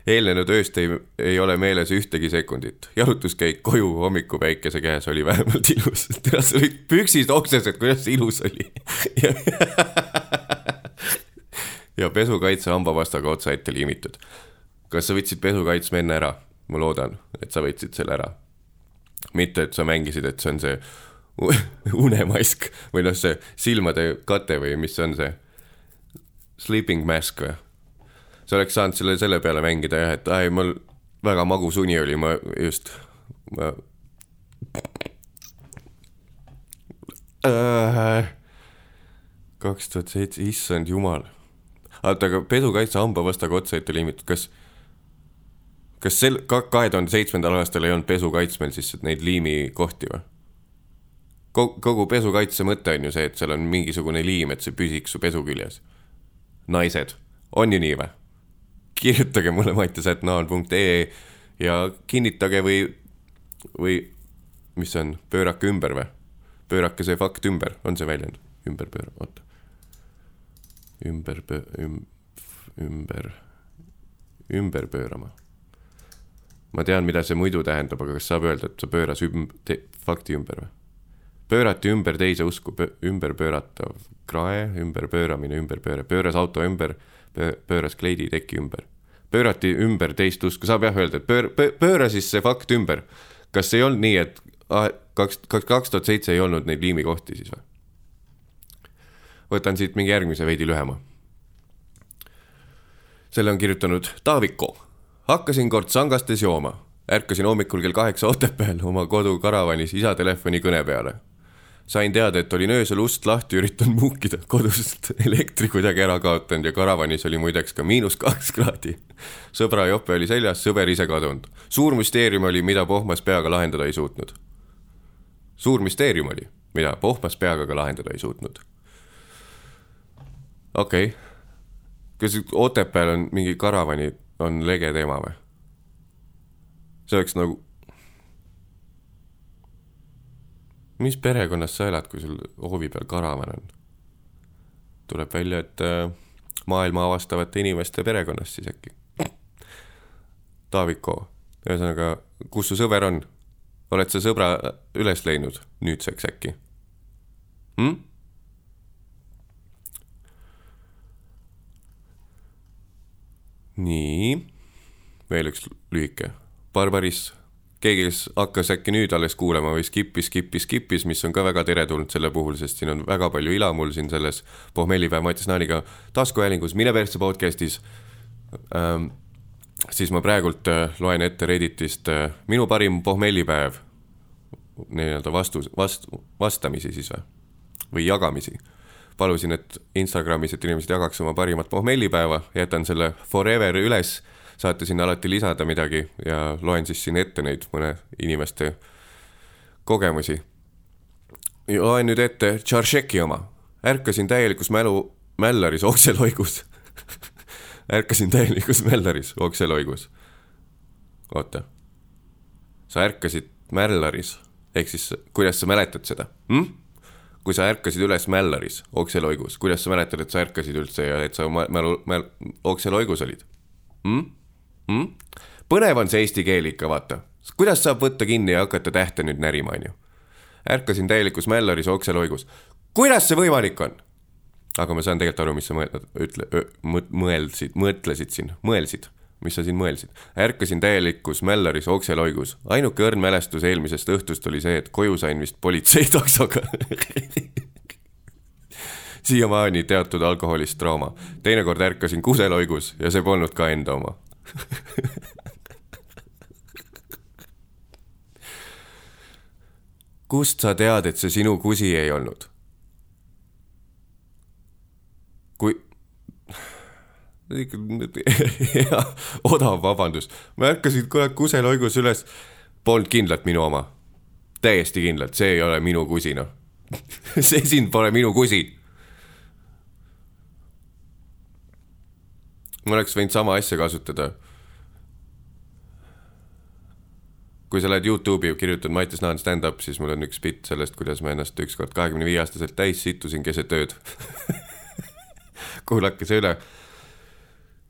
eelnenud ööst ei, ei ole meeles ühtegi sekundit. jalutuskäik koju hommikupäikese käes oli vähemalt ilus. *laughs* tead, sa olid püksid oksesed, kuidas see ilus oli *laughs* ja pesukaitse hambapastaga otsa ette liimitud. kas sa võtsid pesukaitsme enne ära? ma loodan, et sa võtsid selle ära. mitte, et sa mängisid, et see on see *laughs* unemask või noh, see silmade kate või mis on see sleeping mask või sa oleks saanud selle selle peale mängida jah, et ai, mul väga magus uni oli, ma just, ma äh, kaks tuhat seitse, issand jumal. oota, aga pesukaitse hambavastaga otsa ette liimitud, kas, kas sel, kahe tuhande seitsmendal aastal ei olnud pesukaitsmel siis neid liimikohti või? kogu, kogu pesukaitse mõte on ju see, et seal on mingisugune liim, et see püsiks su pesu küljes. naised, on ju nii või? Kirjutage mulle mattias.naan.ee ja kinnitage või, või mis see on, pöörake ümber või? pöörake see fakt ümber, on see väljend? ümber pööra, oota. ümber pöö-, üm-, ümber, ümber pöörama. ma tean, mida see muidu tähendab, aga kas saab öelda, et sa pööras üm-, fakti ümber või? pöörati ümber teise usku, ümber pööratav krae, ümberpööramine, ümberpööre, pööras auto ümber, pööras kleidi teki ümber pöörati ümber teist usku, saab jah öelda, et pöör-, pööra siis see fakt ümber. kas ei olnud nii, et kaks, kaks, kaks tuhat seitse ei olnud neid liimikohti siis või? võtan siit mingi järgmise veidi lühema. selle on kirjutanud Taaviko. hakkasin kord sangastes jooma, ärkasin hommikul kell kaheksa Otepääl oma kodu karavanis isa telefoni kõne peale sain teada, et olin öösel ust lahti üritanud muukida, kodust elektri kuidagi ära kaotanud ja karavanis oli muideks ka miinus kaks kraadi. Sõbra jope oli seljas, sõber ise kadunud. suur müsteerium oli, mida pohmas peaga lahendada ei suutnud. suur müsteerium oli, mida pohmas peaga ka lahendada ei suutnud. okei okay., kas Otepääl on mingi karavani, on lege teema või? see oleks nagu mis perekonnas sa elad, kui sul hoovi peal karavan on? tuleb välja, et äh, maailma avastavate inimeste perekonnast siis äkki. Taaviko, ühesõnaga, kus su sõber on? oled sa sõbra üles leidnud nüüdseks äkki hm?? nii, veel üks lühike. Barbaris keegi, kes hakkas äkki nüüd alles kuulama või skip'is, skip'is, skip'is, mis on ka väga teretulnud selle puhul, sest siin on väga palju ila mul siin selles pohmellipäev Mattias Naaniga taskuhäälingus Mine persse podcast'is ähm,. Siis ma praegult äh, loen ette Redditist äh, minu parim pohmellipäev, nii-öelda vastus, vast-, vastamisi siis või, või jagamisi palusin, et Instagramis, et inimesed jagaks oma parimat pohmellipäeva, jätan selle forever üles saate sinna alati lisada midagi ja loen siis siin ette neid mõne inimeste kogemusi. loen nüüd ette Tšaršeki oma. ärkasin täielikus mälu, mällaris okseloigus *laughs* ärkasin täielikus *laughs* mällaris okseloigus. oota. sa ärkasid mällaris, ehk siis kuidas sa mäletad seda hm?? kui sa ärkasid üles mällaris, okseloigus, kuidas sa mäletad, et sa ärkasid üldse ja et sa mälu, mäl-, okseloigus olid hm?? mm?. põnev on see eesti keel ikka, vaata. kuidas saab võtta kinni ja hakata tähte nüüd närima, onju. ärkasin täielikus Mällaris okseloigus. kuidas see võimalik on? Aga ma saan tegelikult aru, mis sa mõtled, ütle, mõelsid, mõtlesid siin, mõelsid, mis sa siin mõelsid. ärkasin täielikus Mällaris okseloigus. ainuke õrn mälestus eelmisest õhtust oli see, et koju sain vist politseitaksoga *laughs* siiamaani teatud alkoholist trauma. teinekord ärkasin kuseloigus ja see polnud ka enda oma *laughs* kust sa tead, et see sinu kusi ei olnud? Kui *laughs* hea, *laughs* odav vabandus. ma ärkasin kohe kuseloigus üles. polnud kindlalt minu oma. täiesti kindlalt, see ei ole minu kusi, noh. *laughs* see siin pole minu kusi. ma oleks võinud sama asja kasutada kui sa lähed Youtube'i ja kirjutad Mattias Naan stand-up, siis mul on üks bitt sellest, kuidas ma ennast ükskord kahekümne viie aastaselt täis sittusin keset ööd kuulake see üle.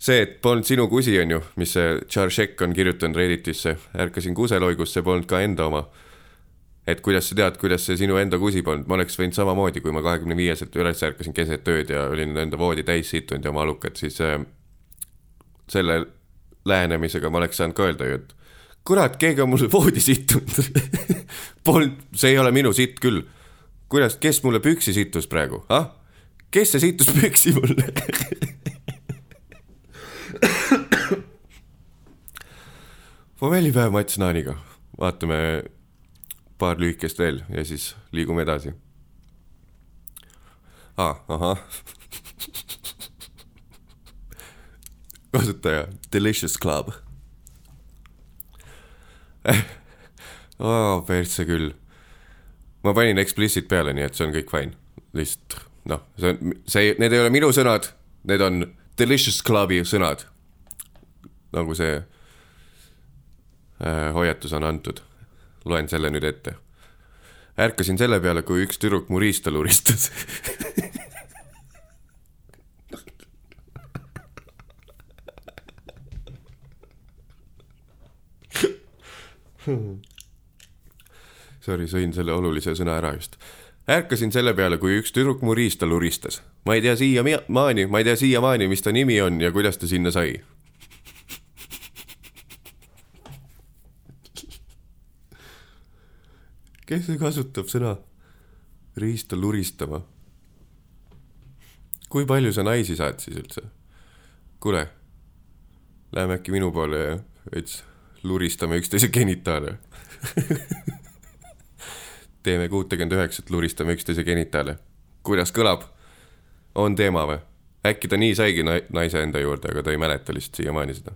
see, et polnud sinu kusi, on ju, mis see Tšaršek on kirjutanud Redditisse, ärkasin kuseloigus, see polnud ka enda oma. et kuidas sa tead, kuidas see sinu enda kusi polnud, ma oleks võinud samamoodi, kui ma kahekümne viieselt üles ärkasin keset ööd ja olin enda voodi täis sittunud ja oma alukad, siis äh, selle lähenemisega ma oleks saanud ka öelda ju, et kurat, keegi on mulle voodi sittunud *laughs* Polnud, see ei ole minu sitt küll. kuidas, kes mulle püksi sittus praegu, ah? Kes see sittus püksi mulle pommellipäev Mats Naaniga, vaatame paar lühikest veel ja siis liigume edasi ah,. ahah kasutaja Delicious Club oh, persse küll. ma panin explicit peale, nii et see on kõik fine. lihtsalt noh, see on, see, need ei ole minu sõnad, need on Delicious Clubi sõnad. nagu see äh, hoiatus on antud. loen selle nüüd ette. ärkasin selle peale, kui üks tüdruk mu riista luristas *laughs* Sorry, sõin selle olulise sõna ära just. Ärkasin selle peale, kui üks tüdruk mu riista luristas. ma ei tea siiamaani, ma ei tea siiamaani, mis ta nimi on ja kuidas ta sinna sai. kes see kasutab sõna riista luristama? kui palju sa naisi saad siis üldse? kuule, lähme äkki minu poole ja veits luristame üksteise genitaale *laughs* teeme kuutekümmend üheksat, luristame üksteise genitaale. kuidas kõlab? on teema või? äkki ta nii saigi naise enda juurde, aga ta ei mäleta lihtsalt siiamaani seda.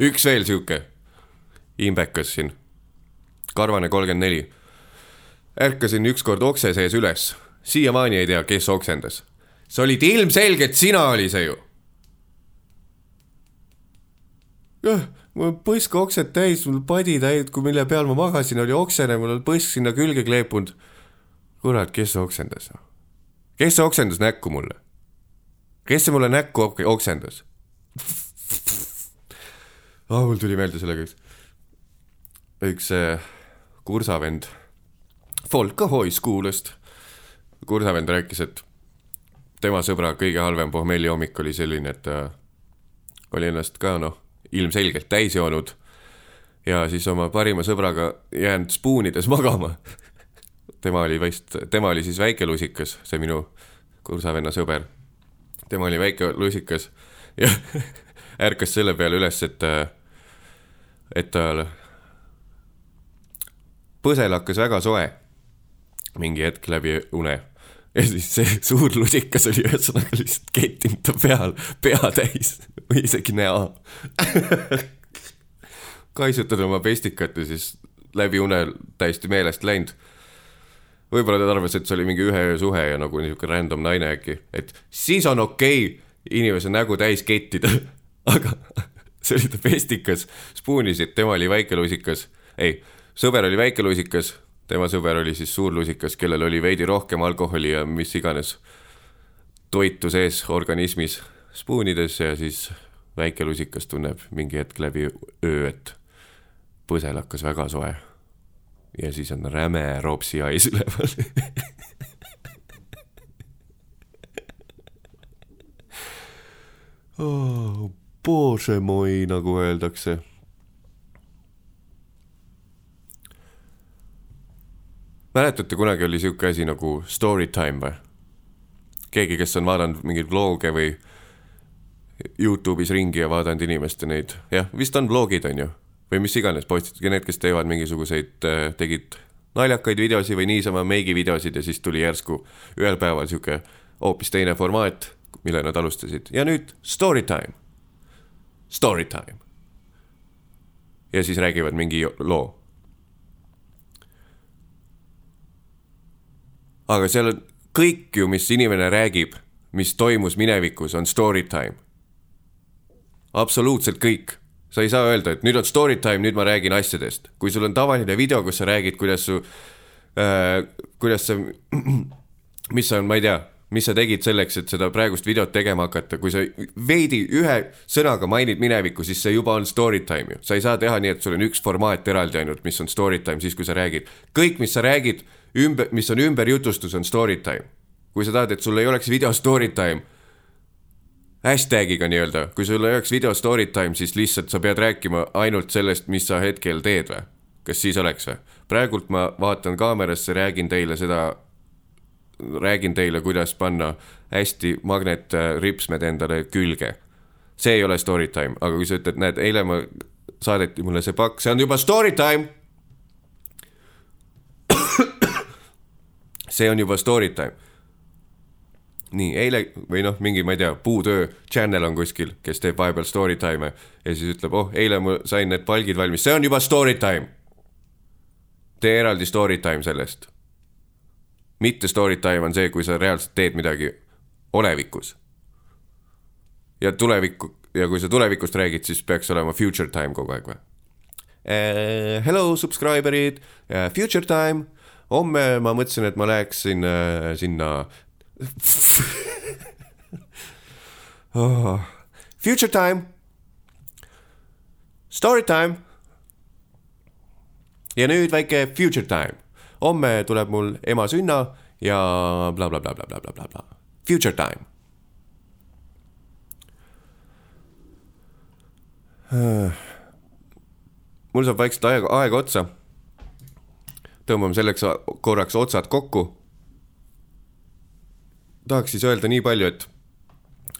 üks veel sihuke, imbekas siin, karvane kolmkümmend neli. ärkasin ükskord okse sees üles, siiamaani ei tea, kes oksendas. sa olid ilmselgelt sina, oli see ju mul põsk oksed täis, mul padi täis, kui mille peal ma magasin, oli oksene, mul oli põsk sinna külge kleepunud. kurat, kes oksendas? kes oksendas näkku mulle? kes see mulle näkku oksendas? oh, mul tuli meelde sellega üks, üks äh, kursavend Folka High School'ist. kursavend rääkis, et tema sõbra kõige halvem pohmelli hommik oli selline, et ta oli ennast ka noh, ilmselgelt täis joonud ja siis oma parima sõbraga jäänud spuunides *laughs* magama. tema oli vist, tema oli siis väikelusikas, see minu kursavenna sõber. tema oli väike lusikas ja *laughs* ärkas selle peale üles, et, et tal põsel hakkas väga soe mingi hetk läbi une ja siis see suur lusikas oli ühesõnaga lihtsalt kettinud ta peal, pea täis või isegi näo. Kaisutad oma pestikat ja siis läbi une täiesti meelest läinud. võib-olla ta arvas, et see oli mingi ühe öö suhe ja nagu niisugune random naine äkki, et siis on okei okay inimese nägu täis kettida. Aga see oli ta pestikas, spuunisid, tema oli väikelusikas, ei, sõber oli väikelusikas tema sõber oli siis suurlusikas, kellel oli veidi rohkem alkoholi ja mis iganes toitu sees organismis spuunides ja siis väike lusikas tunneb mingi hetk läbi öö, et põsel hakkas väga soe. ja siis on räme ropsi hais üleval *laughs* oh, Bože moi, nagu öeldakse mäletate, kunagi oli sihuke asi nagu story time või? keegi, kes on vaadanud mingeid vlog'e või Youtube'is ringi ja vaadanud inimeste neid, jah, vist on vlogid, on ju, või mis iganes postid, need, kes teevad mingisuguseid, äh, tegid naljakaid videosi või niisama meigivideosid ja siis tuli järsku ühel päeval sihuke hoopis teine formaat, mille nad alustasid ja nüüd story time. Story time. ja siis räägivad mingi loo. Aga seal on kõik ju, mis inimene räägib, mis toimus minevikus, on story time. absoluutselt kõik sa ei saa öelda, et nüüd on story time, nüüd ma räägin asjadest. kui sul on tavaline video, kus sa räägid, kuidas su äh,, kuidas sa, *clears throat* mis sa, ma ei tea, mis sa tegid selleks, et seda praegust videot tegema hakata, kui sa veidi ühe sõnaga mainid minevikku, siis see juba on story time ju. sa ei saa teha nii, et sul on üks formaat eraldi ainult, mis on story time, siis kui sa räägid. kõik, mis sa räägid ümber, mis on ümberjutustus, on story time. kui sa tahad, et sul ei oleks video story time, hashtag'iga nii-öelda, kui sul ei oleks video story time, siis lihtsalt sa pead rääkima ainult sellest, mis sa hetkel teed või? kas siis oleks või? praegult ma vaatan kaamerasse, räägin teile seda räägin teile, kuidas panna hästi magnetripsmed endale külge. see ei ole story time, aga kui sa ütled, näed, eile ma saadeti mulle see pakk, see on juba story time. See on juba story time. nii eile või noh, mingi, ma ei tea, puutöö channel on kuskil, kes teeb vahepeal story time'e ja siis ütleb, oh, eile ma sain need palgid valmis, see on juba story time. tee eraldi story time sellest mitte story time on see, kui sa reaalselt teed midagi olevikus. ja tulevikku ja kui sa tulevikust räägid, siis peaks olema future time kogu aeg või uh,? Hello subscriber'id uh,, future time. Homme ma mõtlesin, et ma läheksin uh, sinna *laughs* oh. Future time. Story time. ja nüüd väike future time homme tuleb mul ema sünna ja blablabla, blablabla, bla. Future time. mul saab vaikselt aega, aega otsa. Tõmbame selleks korraks otsad kokku. tahaks siis öelda nii palju, et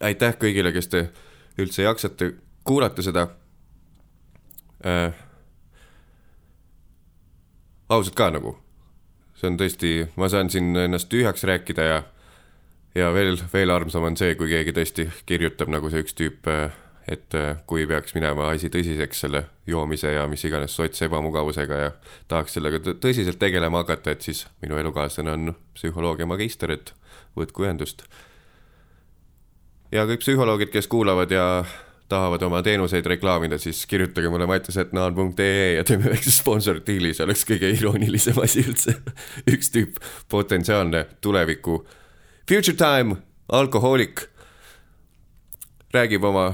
aitäh kõigile, kes te üldse jaksate kuulata seda äh,. ausalt ka nagu see on tõesti, ma saan siin ennast tühjaks rääkida ja ja veel, veel armsam on see, kui keegi tõesti kirjutab nagu see üks tüüp, et kui peaks minema asi tõsiseks selle joomise ja mis iganes sots ebamugavusega ja tahaks sellega tõsiselt tegelema hakata, et siis minu elukaaslane on psühholoogia magister, et võtku ühendust. ja kõik psühholoogid, kes kuulavad ja tahavad oma teenuseid reklaamida, siis kirjutage mulle mattisetnaan.ee ja teeme väikse sponsordiili, see oleks kõige iroonilisem asi üldse. *laughs* üks tüüp, potentsiaalne tuleviku future time alkohoolik, räägib oma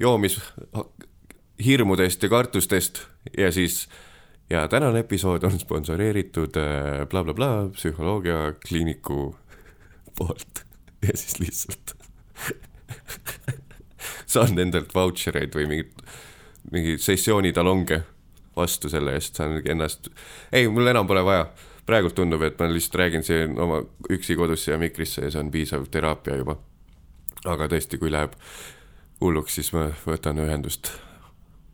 joomishirmudest ja kartustest ja siis ja tänane episood on sponsoreeritud blablabla äh, bla, bla, psühholoogiakliiniku poolt ja siis lihtsalt *laughs* saan nendelt vautšereid või mingit, mingi sessiooni talonge vastu selle eest, saan ennast, ei, mul enam pole vaja. praegult tundub, et ma lihtsalt räägin siin oma üksi kodus siia mikrisse ja see on piisav teraapia juba. aga tõesti, kui läheb hulluks, siis ma võtan ühendust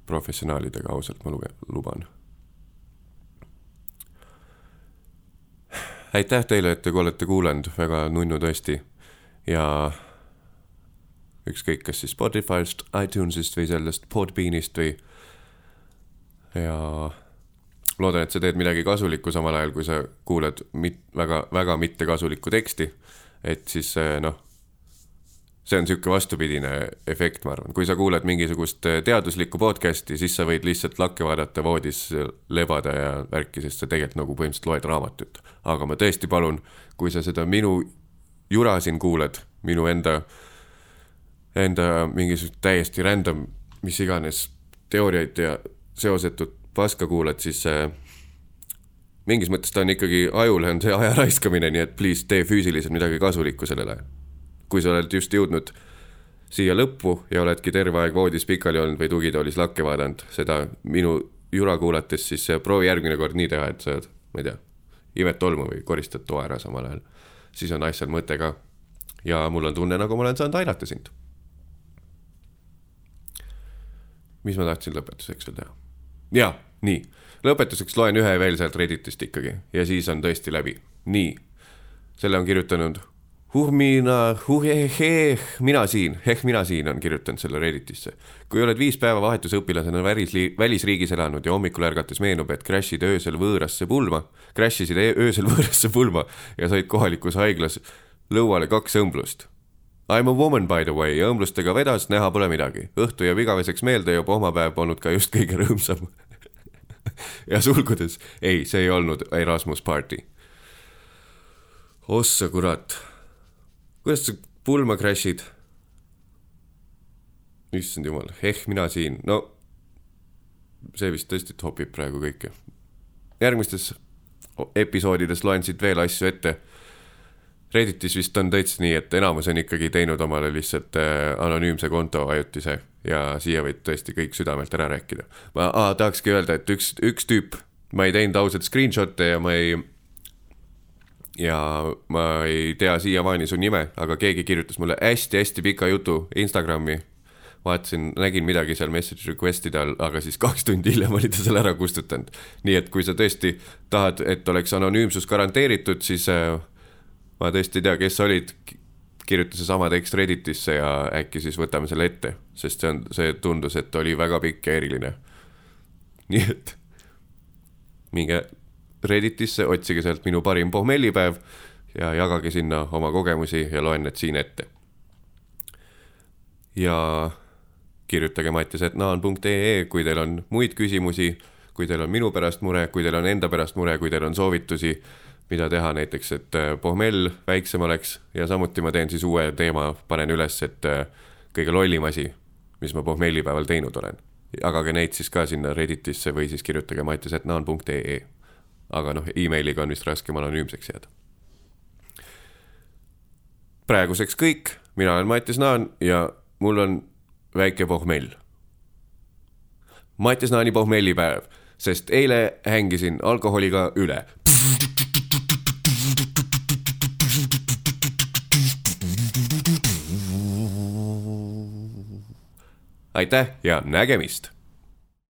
professionaalidega, ausalt ma luge-, luban. aitäh teile, et te olete kuulanud, väga nunnu tõesti ja ükskõik, kas siis Spotify'st, iTunes'ist või sellest Podbeanist või ja loodan, et sa teed midagi kasulikku samal ajal, kui sa kuulad mit-, väga, väga mittekasulikku teksti. et siis noh, see on niisugune vastupidine efekt, ma arvan, kui sa kuulad mingisugust teaduslikku podcast'i, siis sa võid lihtsalt lakke vaadata, voodis lebada ja värki, sest sa tegelikult nagu põhimõtteliselt loed raamatut. aga ma tõesti palun, kui sa seda minu jura siin kuulad, minu enda enda mingisugust täiesti random, mis iganes teooriaid ja seosetut paska kuulad, siis äh, mingis mõttes ta on ikkagi, ajule on see aja raiskamine, nii et please tee füüsiliselt midagi kasulikku sellel ajal. Kui sa oled just jõudnud siia lõppu ja oledki terve aeg voodis pikali olnud või tugitoolis lakke vaadanud seda minu jura kuulates, siis proovi järgmine kord nii teha, et sa, ma ei tea, imed tolmu või koristad toa ära samal ajal. siis on asjal mõte ka. ja mul on tunne, nagu ma olen saanud aidata sind mis ma tahtsin lõpetuseks veel teha? jaa, nii, lõpetuseks loen ühe veel sealt Redditist ikkagi ja siis on tõesti läbi. nii, selle on kirjutanud Huhmina, huheheh, mina siin, ehk mina siin on kirjutanud selle Redditisse. kui oled viis päeva vahetusõpilasena välisli-, välisriigis elanud ja hommikul ärgates meenub, et crash'id öösel võõrasse pulma, crash isid e-, öösel *laughs* võõrasse pulma ja said kohalikus haiglas lõuale kaks õmblust. I m a woman by the way ja õmblustega vedas, näha pole midagi. õhtu jääb igaveseks meelde ja pohmapäev polnud ka just kõige rõõmsam *laughs* ja sulgudes, ei, see ei olnud Erasmus party. ossa kurat kuidas sa pulma crash'id? issand jumal, eh mina siin, no see vist tõesti topib praegu kõike. järgmistes episoodides loen siit veel asju ette. Redditis vist on täitsa nii, et enamus on ikkagi teinud omale lihtsalt äh, anonüümse konto ajutise ja siia võib tõesti kõik südamelt ära rääkida. ma ah, tahakski öelda, et üks, üks tüüp, ma ei teinud ausalt screenshot'e ja ma ei ja ma ei tea siiamaani su nime, aga keegi kirjutas mulle hästi-hästi pika jutu Instagrami. vaatasin, nägin midagi seal message request'ide all, aga siis kaks tundi hiljem oli ta selle ära kustutanud. nii et kui sa tõesti tahad, et oleks anonüümsus garanteeritud, siis äh, ma tõesti ei tea, kes sa olid, kirjuta seesama tekst Redditisse ja äkki siis võtame selle ette, sest see on, see tundus, et oli väga pikk ja eriline. nii et minge Redditisse, otsige sealt minu parim pohmellipäev ja jagage sinna oma kogemusi ja loen need siin ette. ja kirjutage mattisetnaan.ee, kui teil on muid küsimusi, kui teil on minu pärast mure, kui teil on enda pärast mure, kui teil on soovitusi, mida teha näiteks, et äh, pohmell väiksem oleks ja samuti ma teen siis uue teema, panen üles, et äh, kõige lollim asi, mis ma pohmellipäeval teinud olen. jagage neid siis ka sinna Redditisse või siis kirjutage mattisetnaan.ee aga noh, emailiga on vist raskem anonüümseks jääda. praeguseks kõik, mina olen Mattias Naan ja mul on väike pohmell. Mattias Naani pohmellipäev, sest eile hängisin alkoholiga üle. aitäh ja nägemist